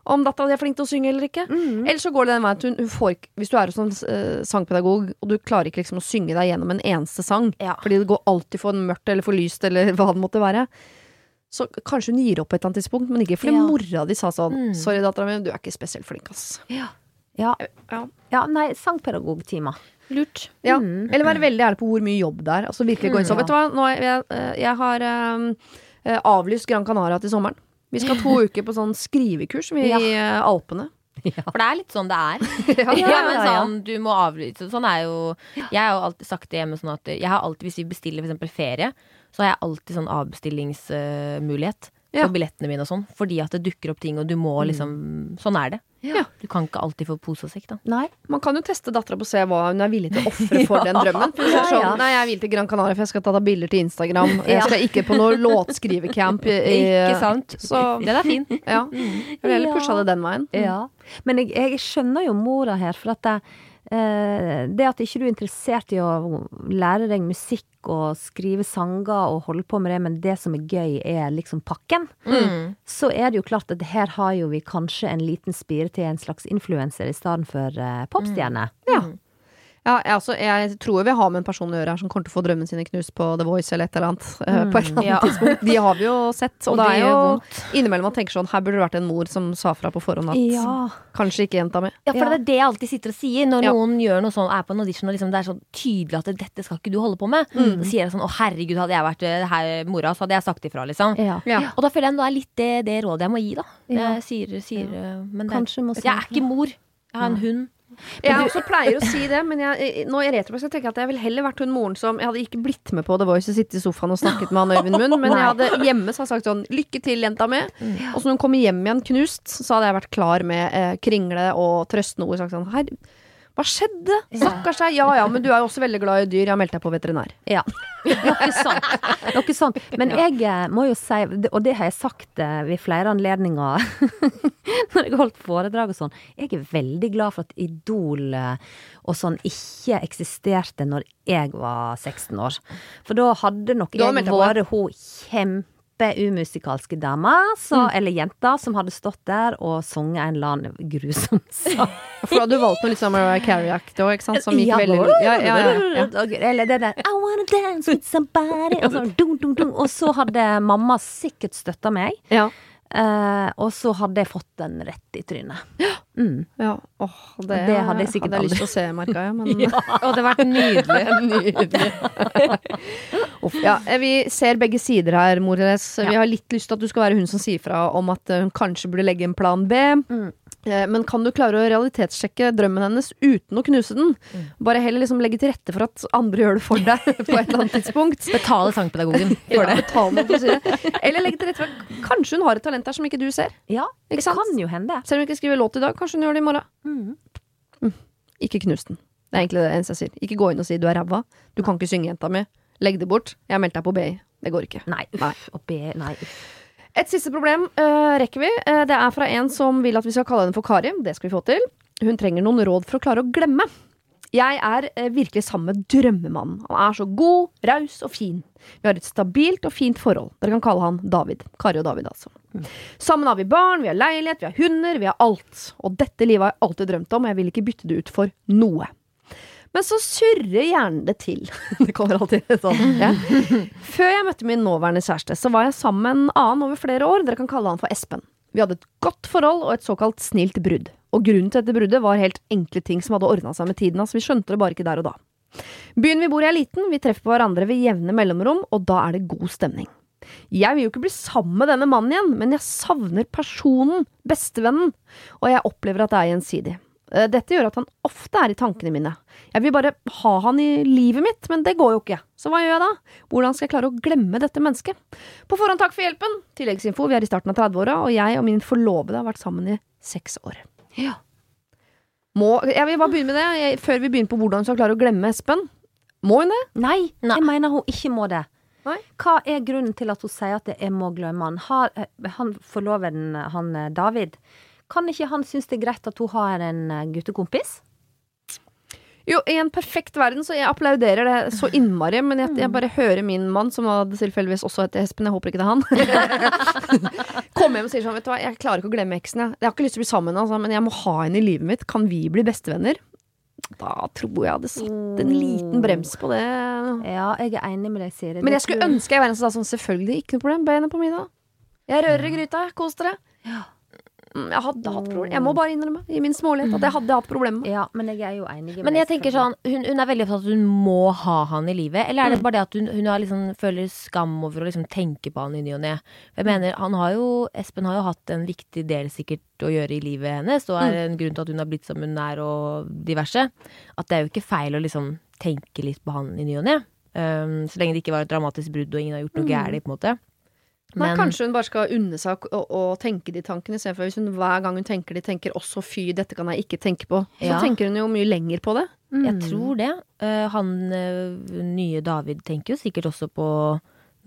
om dattera di er flink til å synge eller ikke? Eller så går det den veien at hun, hun får ikke Hvis du er en eh, sangpedagog, og du klarer ikke liksom å synge deg gjennom en eneste sang, Ja. fordi det går alltid for mørkt eller for lyst eller hva det måtte være, så kanskje hun gir opp på et eller annet tidspunkt, men ikke fordi Ja. mora di sa sånn Sorry, dattera mi, du er ikke spesielt flink, ass. Ja. Ja. ja, nei, sangpedagogtimer. Lurt. Ja. Mm. Eller være veldig ærlig på hvor mye jobb det er. Altså virkelig gå inn sånn. Vet du hva, Nå, er jeg, eh, jeg har eh, avlyst Gran Canaria til sommeren. Vi skal to uker på sånn skrivekurs i Ja. i Ja. Alpene. For det er litt sånn det er. Ja. Ja, men sånn, du må avlyse. Sånn er jo Jeg har jo alltid sagt det hjemme sånn at jeg har alltid, hvis vi bestiller f.eks. ferie, så har jeg alltid sånn avbestillingsmulighet Ja. på billettene mine og sånn. Fordi at det dukker opp ting, og du må liksom Sånn er det. Ja. Du kan ikke alltid få pose og sekk, da. Nei. Man kan jo teste dattera på å se hva hun er villig til å ofre for den drømmen. For hvis er Ja, sånn, ja. Nei, jeg vil til Gran Canaria, for jeg skal ta bilder til Instagram. Jeg skal ikke på noe låtskrivecamp. Ikke sant? Så Den er fin. ja. Jeg vil heller pusha det den veien. Ja. Men jeg, jeg skjønner jo mora her, for at eh, det at ikke du er interessert i å lære deg musikk og skrive sanger og holde på med det, men det som er gøy, er liksom pakken, Mm. så er det jo klart at her har jo vi kanskje en liten spire til en slags influenser i stedet for eh, popstjerne. Ja. Ja, jeg, altså, jeg tror vi har med en person å gjøre her som kommer til å få drømmene sine knust på The Voice eller et eller annet. Mm, på et eller annet Ja. tidspunkt. De har vi jo sett. Og, Og det er jo innimellom man tenker sånn Her burde det vært en mor som sa fra på forhånd at Ja. kanskje ikke jenta mi. Ja, for Ja. det er det jeg alltid sitter og sier når Ja. noen gjør noe sånn, er på en audition og liksom det er så tydelig at dette skal ikke du holde på med. Så sier jeg sånn å herregud, hadde jeg vært eh, her mora, så hadde jeg sagt ifra, liksom. Ja. Ja. Og da føler jeg det er litt det, det rådet jeg må gi, da. Ja. Jeg sier, sier eh, Men det, jeg er ikke mor. Jeg har en hund. Jeg også pleier å si det, men jeg, nå i retrospekt tenker jeg at jeg ville heller vært hun moren som Jeg hadde ikke blitt med på The Voice og sittet i sofaen og snakket med han Øyvind Munn, men jeg hadde hjemme så hadde sagt sånn Lykke til, jenta mi. Og så når hun kommer hjem igjen knust, så hadde jeg vært klar med eh, kringle og trøstende ord. Sagt sånn Her, hva skjedde? Stakkars deg. Ja ja, men du er jo også veldig glad i dyr. Jeg har meldt deg på veterinær. Ja. Noe sånt. Noe sånt. Men jeg eh, må jo si, og det har jeg sagt eh, ved flere anledninger når jeg har holdt foredrag og sånn, jeg er veldig glad for at Idol eh, og sånn ikke eksisterte når jeg var 16 år. For da hadde nok jeg vært hun på, ja. umusikalske damer, så, mm. eller jenter, som hadde stått der og sunget en eller annen grusom sang. For da hadde du valgt noe litt sånn Mariah Carey-aktig òg, ikke sant? Som gikk Ja, veldig ja, ja, ja, ja. Eller det der I wanna dance with somebody Og så, dun, dun, dun. Og så hadde mamma sikkert støtta meg. ja. Eh, og så hadde jeg fått den rett i trynet. Mm. ja. Åh, det, Det hadde jeg sikkert hadde jeg lyst til å se, merka jeg. Men Og det har vært nydelig. Nydelig. Uff, ja, eh, vi ser begge sider her, mor Therese. Vi har litt lyst til at du skal være hun som sier fra om at eh, hun kanskje burde legge en plan B. Mm. Eh, Men kan du klare å realitetssjekke drømmen hennes uten å knuse den? Mm. Bare heller liksom legge til rette for at andre gjør det for deg på et eller annet tidspunkt. Betale sangpedagogen for Ja, det. Betale, si det. Eller legge til rette for at kanskje hun har et talent der som ikke du ser. Ja, Ikke det sant? kan jo hende. Selv om hun ikke skriver låt i dag, kanskje hun gjør det i morgen. Mm. Ikke knus den. Det er egentlig det eneste jeg sier. Ikke gå inn og si du er ræva. Du kan ikke synge, jenta mi. Legg det bort. Jeg har meldt deg på BI. Det går ikke. Nei, Nei. Og be, nei, uff. Et siste problem uh, rekker vi. Uh, det er fra en som vil at vi skal kalle henne for Kari. Det skal vi få til. Hun trenger noen råd for å klare å glemme. Jeg er uh, virkelig sammen med drømmemannen. Han er så god, raus og fin. Vi har et stabilt og fint forhold. Dere kan kalle han David. Kari og David, altså. Sammen har vi barn, vi har leilighet, vi har hunder, vi har alt. Og dette livet har jeg alltid drømt om, og jeg vil ikke bytte det ut for noe. Men så surrer hjernen det til. det kommer alltid sånn. Ja. Før jeg møtte min nåværende kjæreste, så var jeg sammen med en annen over flere år. Dere kan kalle han for Espen. Vi hadde et godt forhold og et såkalt snilt brudd. Og grunnen til dette bruddet var helt enkle ting som hadde ordna seg med tiden. hans. vi skjønte det bare ikke der og da. Byen vi bor i er liten, vi treffer på hverandre ved jevne mellomrom, og da er det god stemning. Jeg vil jo ikke bli sammen med denne mannen igjen, men jeg savner personen, bestevennen, og jeg opplever at det er gjensidig. Eh, Dette gjør at han ofte er i tankene mine. Jeg vil bare ha han i livet mitt, men det går jo ikke. Så hva gjør jeg da? Hvordan skal jeg klare å glemme dette mennesket? På forhånd takk for hjelpen! Tilleggsinfo, vi er i starten av 30-åra, og jeg og min forlovede har vært sammen i seks år. Ja. Må, jeg vil bare begynne med det, jeg, før vi begynner på hvordan hun skal klare å glemme Espen. Må hun det? Nei, Nei. jeg mener hun ikke må det. Nei. Hva er grunnen til at hun sier at jeg må glemme han? Har, eh, han forloveden, han eh, David, kan ikke han synes det er greit at hun har en eh, guttekompis? Jo, i en perfekt verden, så jeg applauderer det så innmari, men jeg, jeg bare hører min mann, som tilfeldigvis også heter Espen, jeg håper ikke det er han, komme hjem og sier sånn, vet du hva, jeg klarer ikke å glemme eksen, jeg. Jeg har ikke lyst til å bli sammen, altså, men jeg må ha henne i livet mitt. Kan vi bli bestevenner? Da tror jeg det satt en liten brems på det. Ja, jeg er enig med deg, Siri. Men jeg skulle ønske jeg var en som sa sånn, selvfølgelig, ikke noe problem, benet på middag. Jeg rører i gryta, kos dere. Mm, Jeg hadde hatt problemer. Jeg må bare innrømme, i min smålighet, at jeg hadde hatt problemer. Ja, men jeg er jo enig med Men jeg tenker sånn, hun, hun er veldig opptatt av at hun må ha han i livet. Eller er det bare det at hun, hun har liksom, føler skam over å liksom tenke på han i ny og ne? Jeg mener, han har jo, Espen har jo hatt en viktig del sikkert å gjøre i livet hennes, og er en grunn til at hun har blitt som hun er og diverse. At det er jo ikke feil å liksom tenke litt på han i ny og ne. Um, så lenge det ikke var et dramatisk brudd og ingen har gjort noe gærent, på en måte. Nei, kanskje hun bare skal unne seg å, å tenke de tankene, istedenfor hvis hun hver gang hun tenker de, tenker også fy, dette kan jeg ikke tenke på. Så Ja. tenker hun jo mye lenger på det. Jeg tror det. Eh, han eh, nye David tenker jo sikkert også på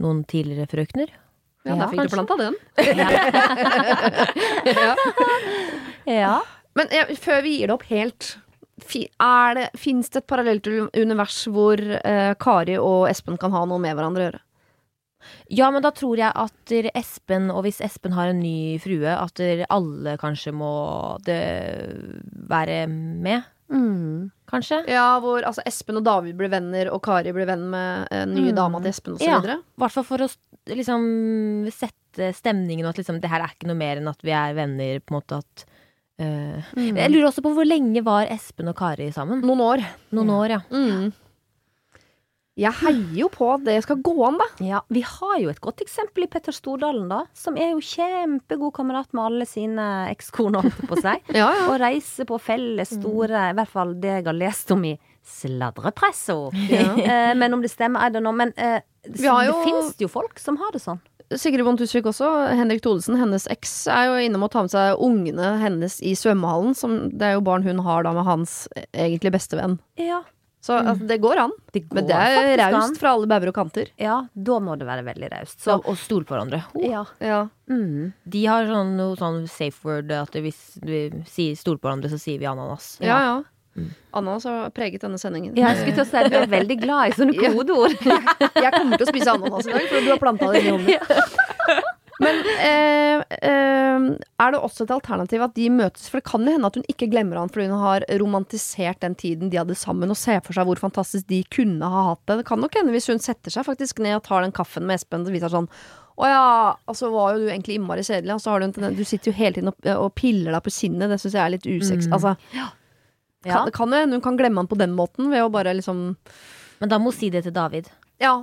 noen tidligere frøkner. Ja, Ja, der fikk du kanskje. planta den. ja. Ja. Men eh, før vi gir det opp helt, er fins det et parallelt univers hvor uh, Kari og Espen kan ha noe med hverandre å gjøre? Ja, men da tror jeg at Espen, og hvis Espen har en ny frue, at alle kanskje må det være med. Mm. Kanskje? Ja, hvor altså, Espen og David blir venner, og Kari blir venn med eh, nye Mm. dama til Espen osv. Ja. I hvert fall for å liksom sette stemningen, og at liksom det her er ikke noe mer enn at vi er venner, på en måte at uh, Mm. Jeg lurer også på hvor lenge var Espen og Kari sammen? Noen år. Noen år, ja. Mm. Jeg heier jo på at det skal gå an, da. Ja, vi har jo et godt eksempel i Petter Stordalen, da. Som er jo kjempegod kamerat med alle sine ekskoner, holdt på seg. Ja, ja. Og reiser på felles store, i hvert fall det jeg har lest om i sladrepressa. Ja. Eh, men om det stemmer, I don't know. Men eh, så, jo- det finnes jo folk som har det sånn. Sigrid Bonde Tusvik også. Henrik Thodesen, hennes eks, er jo innom å ta med seg ungene hennes i svømmehallen. Som, det er jo barn hun har da med hans eh, egentlig bestevenn. Ja. Så altså, det går an. Det går Men det er raust fra alle bauger og kanter. Ja, da må det være veldig raust. Og stole på hverandre. ja. Ja. Mm. De har sånn, noe sånn safe word at hvis vi sier stole på hverandre, så sier vi ananas. ja, ja. Ananas har preget denne sendingen. Jeg skulle til å si at du er veldig glad i sånne Ja. kodeord. Jeg kommer til å spise ananas i dag, for du har planta det i hånden. Men eh, eh, er det også et alternativ at de møtes? For det kan jo hende at hun ikke glemmer han fordi hun har romantisert den tiden de hadde sammen, og ser for seg hvor fantastisk de kunne ha hatt det. Det kan nok hende hvis hun setter seg faktisk ned og tar den kaffen med Espen og viser sånn å ja, altså var jo du egentlig innmari kjedelig. Og så har du, en du sitter jo hele tiden og, og piller deg på kinnet. Det syns jeg er litt usex. Mm. Altså, Ja. kan, det kan jo hende hun kan glemme han på den måten ved å bare liksom Men da må hun si det til David. Ja.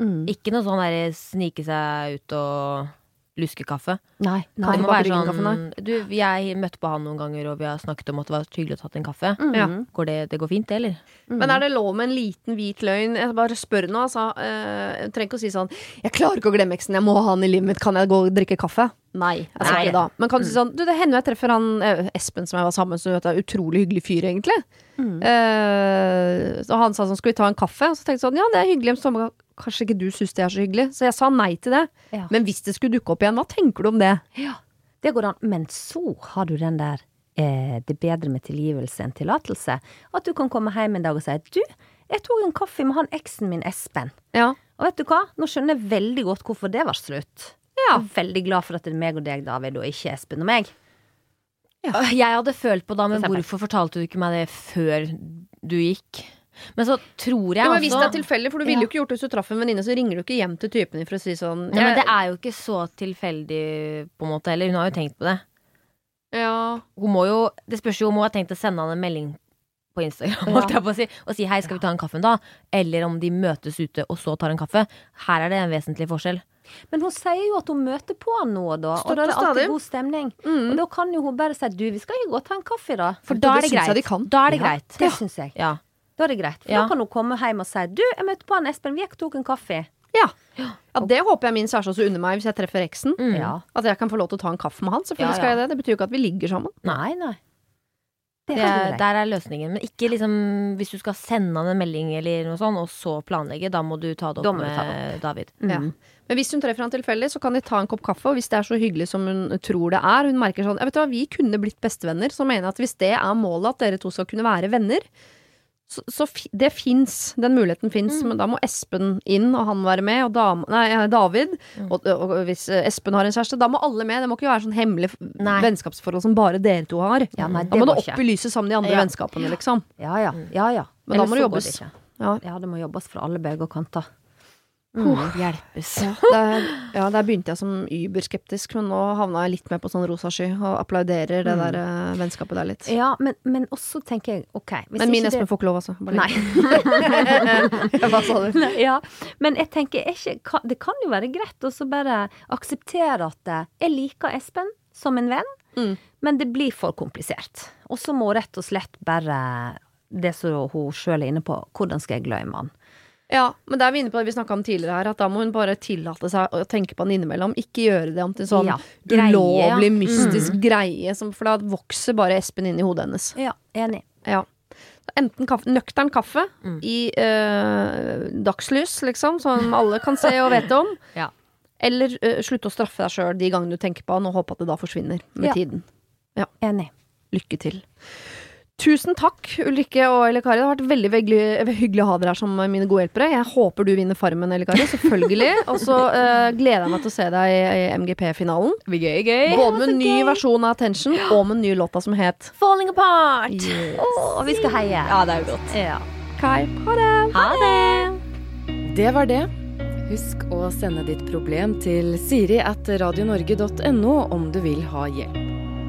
Mm. Ikke noe sånn derre snike seg ut og luske kaffe. Nei. Det Nei, må bak være sånn kaffe, Du, jeg møtte på han noen ganger, og vi har snakket om at det var hyggelig å tatt en kaffe. Mm. Ja. Går det, det går fint, det, eller? Men er det lov med en liten hvit løgn? Jeg bare spør nå, altså. Eh, Jeg trenger ikke å si sånn Jeg klarer ikke å glemme eksen, jeg må ha han i livet mitt. Kan jeg gå og drikke kaffe? Nei. Jeg Nei. ikke da. Men kan du si sånn Du, det hender jeg treffer han eh, Espen som jeg var sammen med, som er utrolig hyggelig fyr, egentlig. Mm. Eh, og han sa sånn Skal vi ta en kaffe? Og så tenkte jeg sånn Ja, det er hyggelig. Men så kanskje ikke du syns det er så hyggelig. Så jeg sa nei til det. Ja. Men hvis det skulle dukke opp igjen, hva tenker du om det? Det går an. Men så har du den der eh, det er bedre med tilgivelse enn tillatelse. At du kan komme hjem en dag og si du, jeg tok en kaffe med han eksen min Espen. Ja. Og vet du hva? Nå skjønner jeg veldig godt hvorfor det var slutt. Ja. Jeg veldig glad for at det er meg og deg, David, og ikke Espen og meg. Ja. Jeg hadde følt på da, men For hvorfor fortalte du ikke meg det før du gikk? Men så tror jeg Ja, men hvis det er tilfeldig, for du ville jo ikke gjort det hvis du traff en venninne, så ringer du ikke hjem til typen din for å si sånn Nei, men det er jo ikke så tilfeldig, på en måte heller. Hun har jo tenkt på det. ja. Hun må jo, Det spørs jo om hun har tenkt å sende han en melding på Instagram ja. jeg på si, og si 'hei, skal vi ta en kaffe en da?' Eller om de møtes ute og så tar en kaffe. Her er det en vesentlig forskjell. Men hun sier jo at hun møter på han nå og da, Støtt og da er det alltid stadig. god stemning. Mm. Og da kan jo hun bare si du, vi skal jo gå og ta en kaffe, da. For da er det greit. Da er det greit. Det syns jeg. Ja. Da er det greit. For da kan hun komme hjem og si du, jeg møtte på han Espen, vi gikk og tok en kaffe. Ja. ja, det håper jeg min kjæreste også unner meg hvis jeg treffer eksen. Mm. Ja. At jeg kan få lov til å ta en kaffe med han. Selvfølgelig ja. skal jeg det. Det betyr jo ikke at vi ligger sammen. Nei, nei. Det er er, der er løsningen. Men ikke liksom hvis du skal sende han en melding eller noe sånt, og så planlegge. Da må du ta det opp må du det med David. Ja. Mm. Men hvis hun treffer han tilfeldig, så kan de ta en kopp kaffe. Og hvis det er så hyggelig som hun tror det er, hun merker sånn Jeg vet du hva, vi kunne blitt bestevenner. Så mener jeg at hvis det er målet, at dere to skal kunne være venner, så, så det fins. Den muligheten fins. Men da må Espen inn, og han være med, og dam, nei, David. Og, og hvis eh, Espen har en kjæreste, da må alle med. Det må ikke være sånn hemmelig Nei. vennskapsforhold som bare dere to har. Ja, nei, da må det ikke. opp i lyset sammen med de andre Ja. vennskapene, liksom. Ja, ja. ja, ja. Men da må det jobbes. Det Ja. Ja, det må jobbes fra alle bøker og kanter. Hjelpes. Der, ja, der begynte jeg som überskeptisk, men nå havna jeg litt mer på sånn rosa sky og applauderer det der uh, vennskapet der litt. Ja, men, men også tenker jeg OK Men min Espen Espen får ikke lov, altså. Bare Nei. Hva sa du? Nei, ja, men jeg tenker er ikke, Det kan jo være greit å bare akseptere at eh, jeg liker Espen som en venn, Mm. men det blir for komplisert. Og så må rett og slett bare det som hun sjøl er inne på, hvordan skal jeg glemme han? Ja, men det er vi inne på det vi snakka om tidligere her, at da må hun bare tillate seg å tenke på han innimellom. Ikke gjøre det om til sånn Ja, greie, ja. mystisk mystisk greie, som, for da vokser bare Espen inn i hodet hennes. Ja, enig. Ja. Enten kaffe, nøktern kaffe i øh, dagslys, liksom, som alle kan se og vite om. Ja. Eller øh, slutte å straffe deg sjøl de gangene du tenker på han, og håpe at det da forsvinner med Ja. tiden. Enig. Lykke til. Tusen takk, Ulrikke og Elle Kari. Det har vært veldig, veldig hyggelig å ha dere her som mine gode hjelpere. Jeg håper du vinner Farmen, Elle Kari. Selvfølgelig. Og så uh, gleder jeg meg til å se deg i, i MGP-finalen. Gøy, gøy. Både med en ny versjon av Attention og med en ny låta som het Falling apart. Og vi skal heie. Ja, det er jo godt. Ja. Kai. Ha det! Ha det. Det var det. Husk å sende ditt problem til siri at radionorge.no om du vil ha hjelp.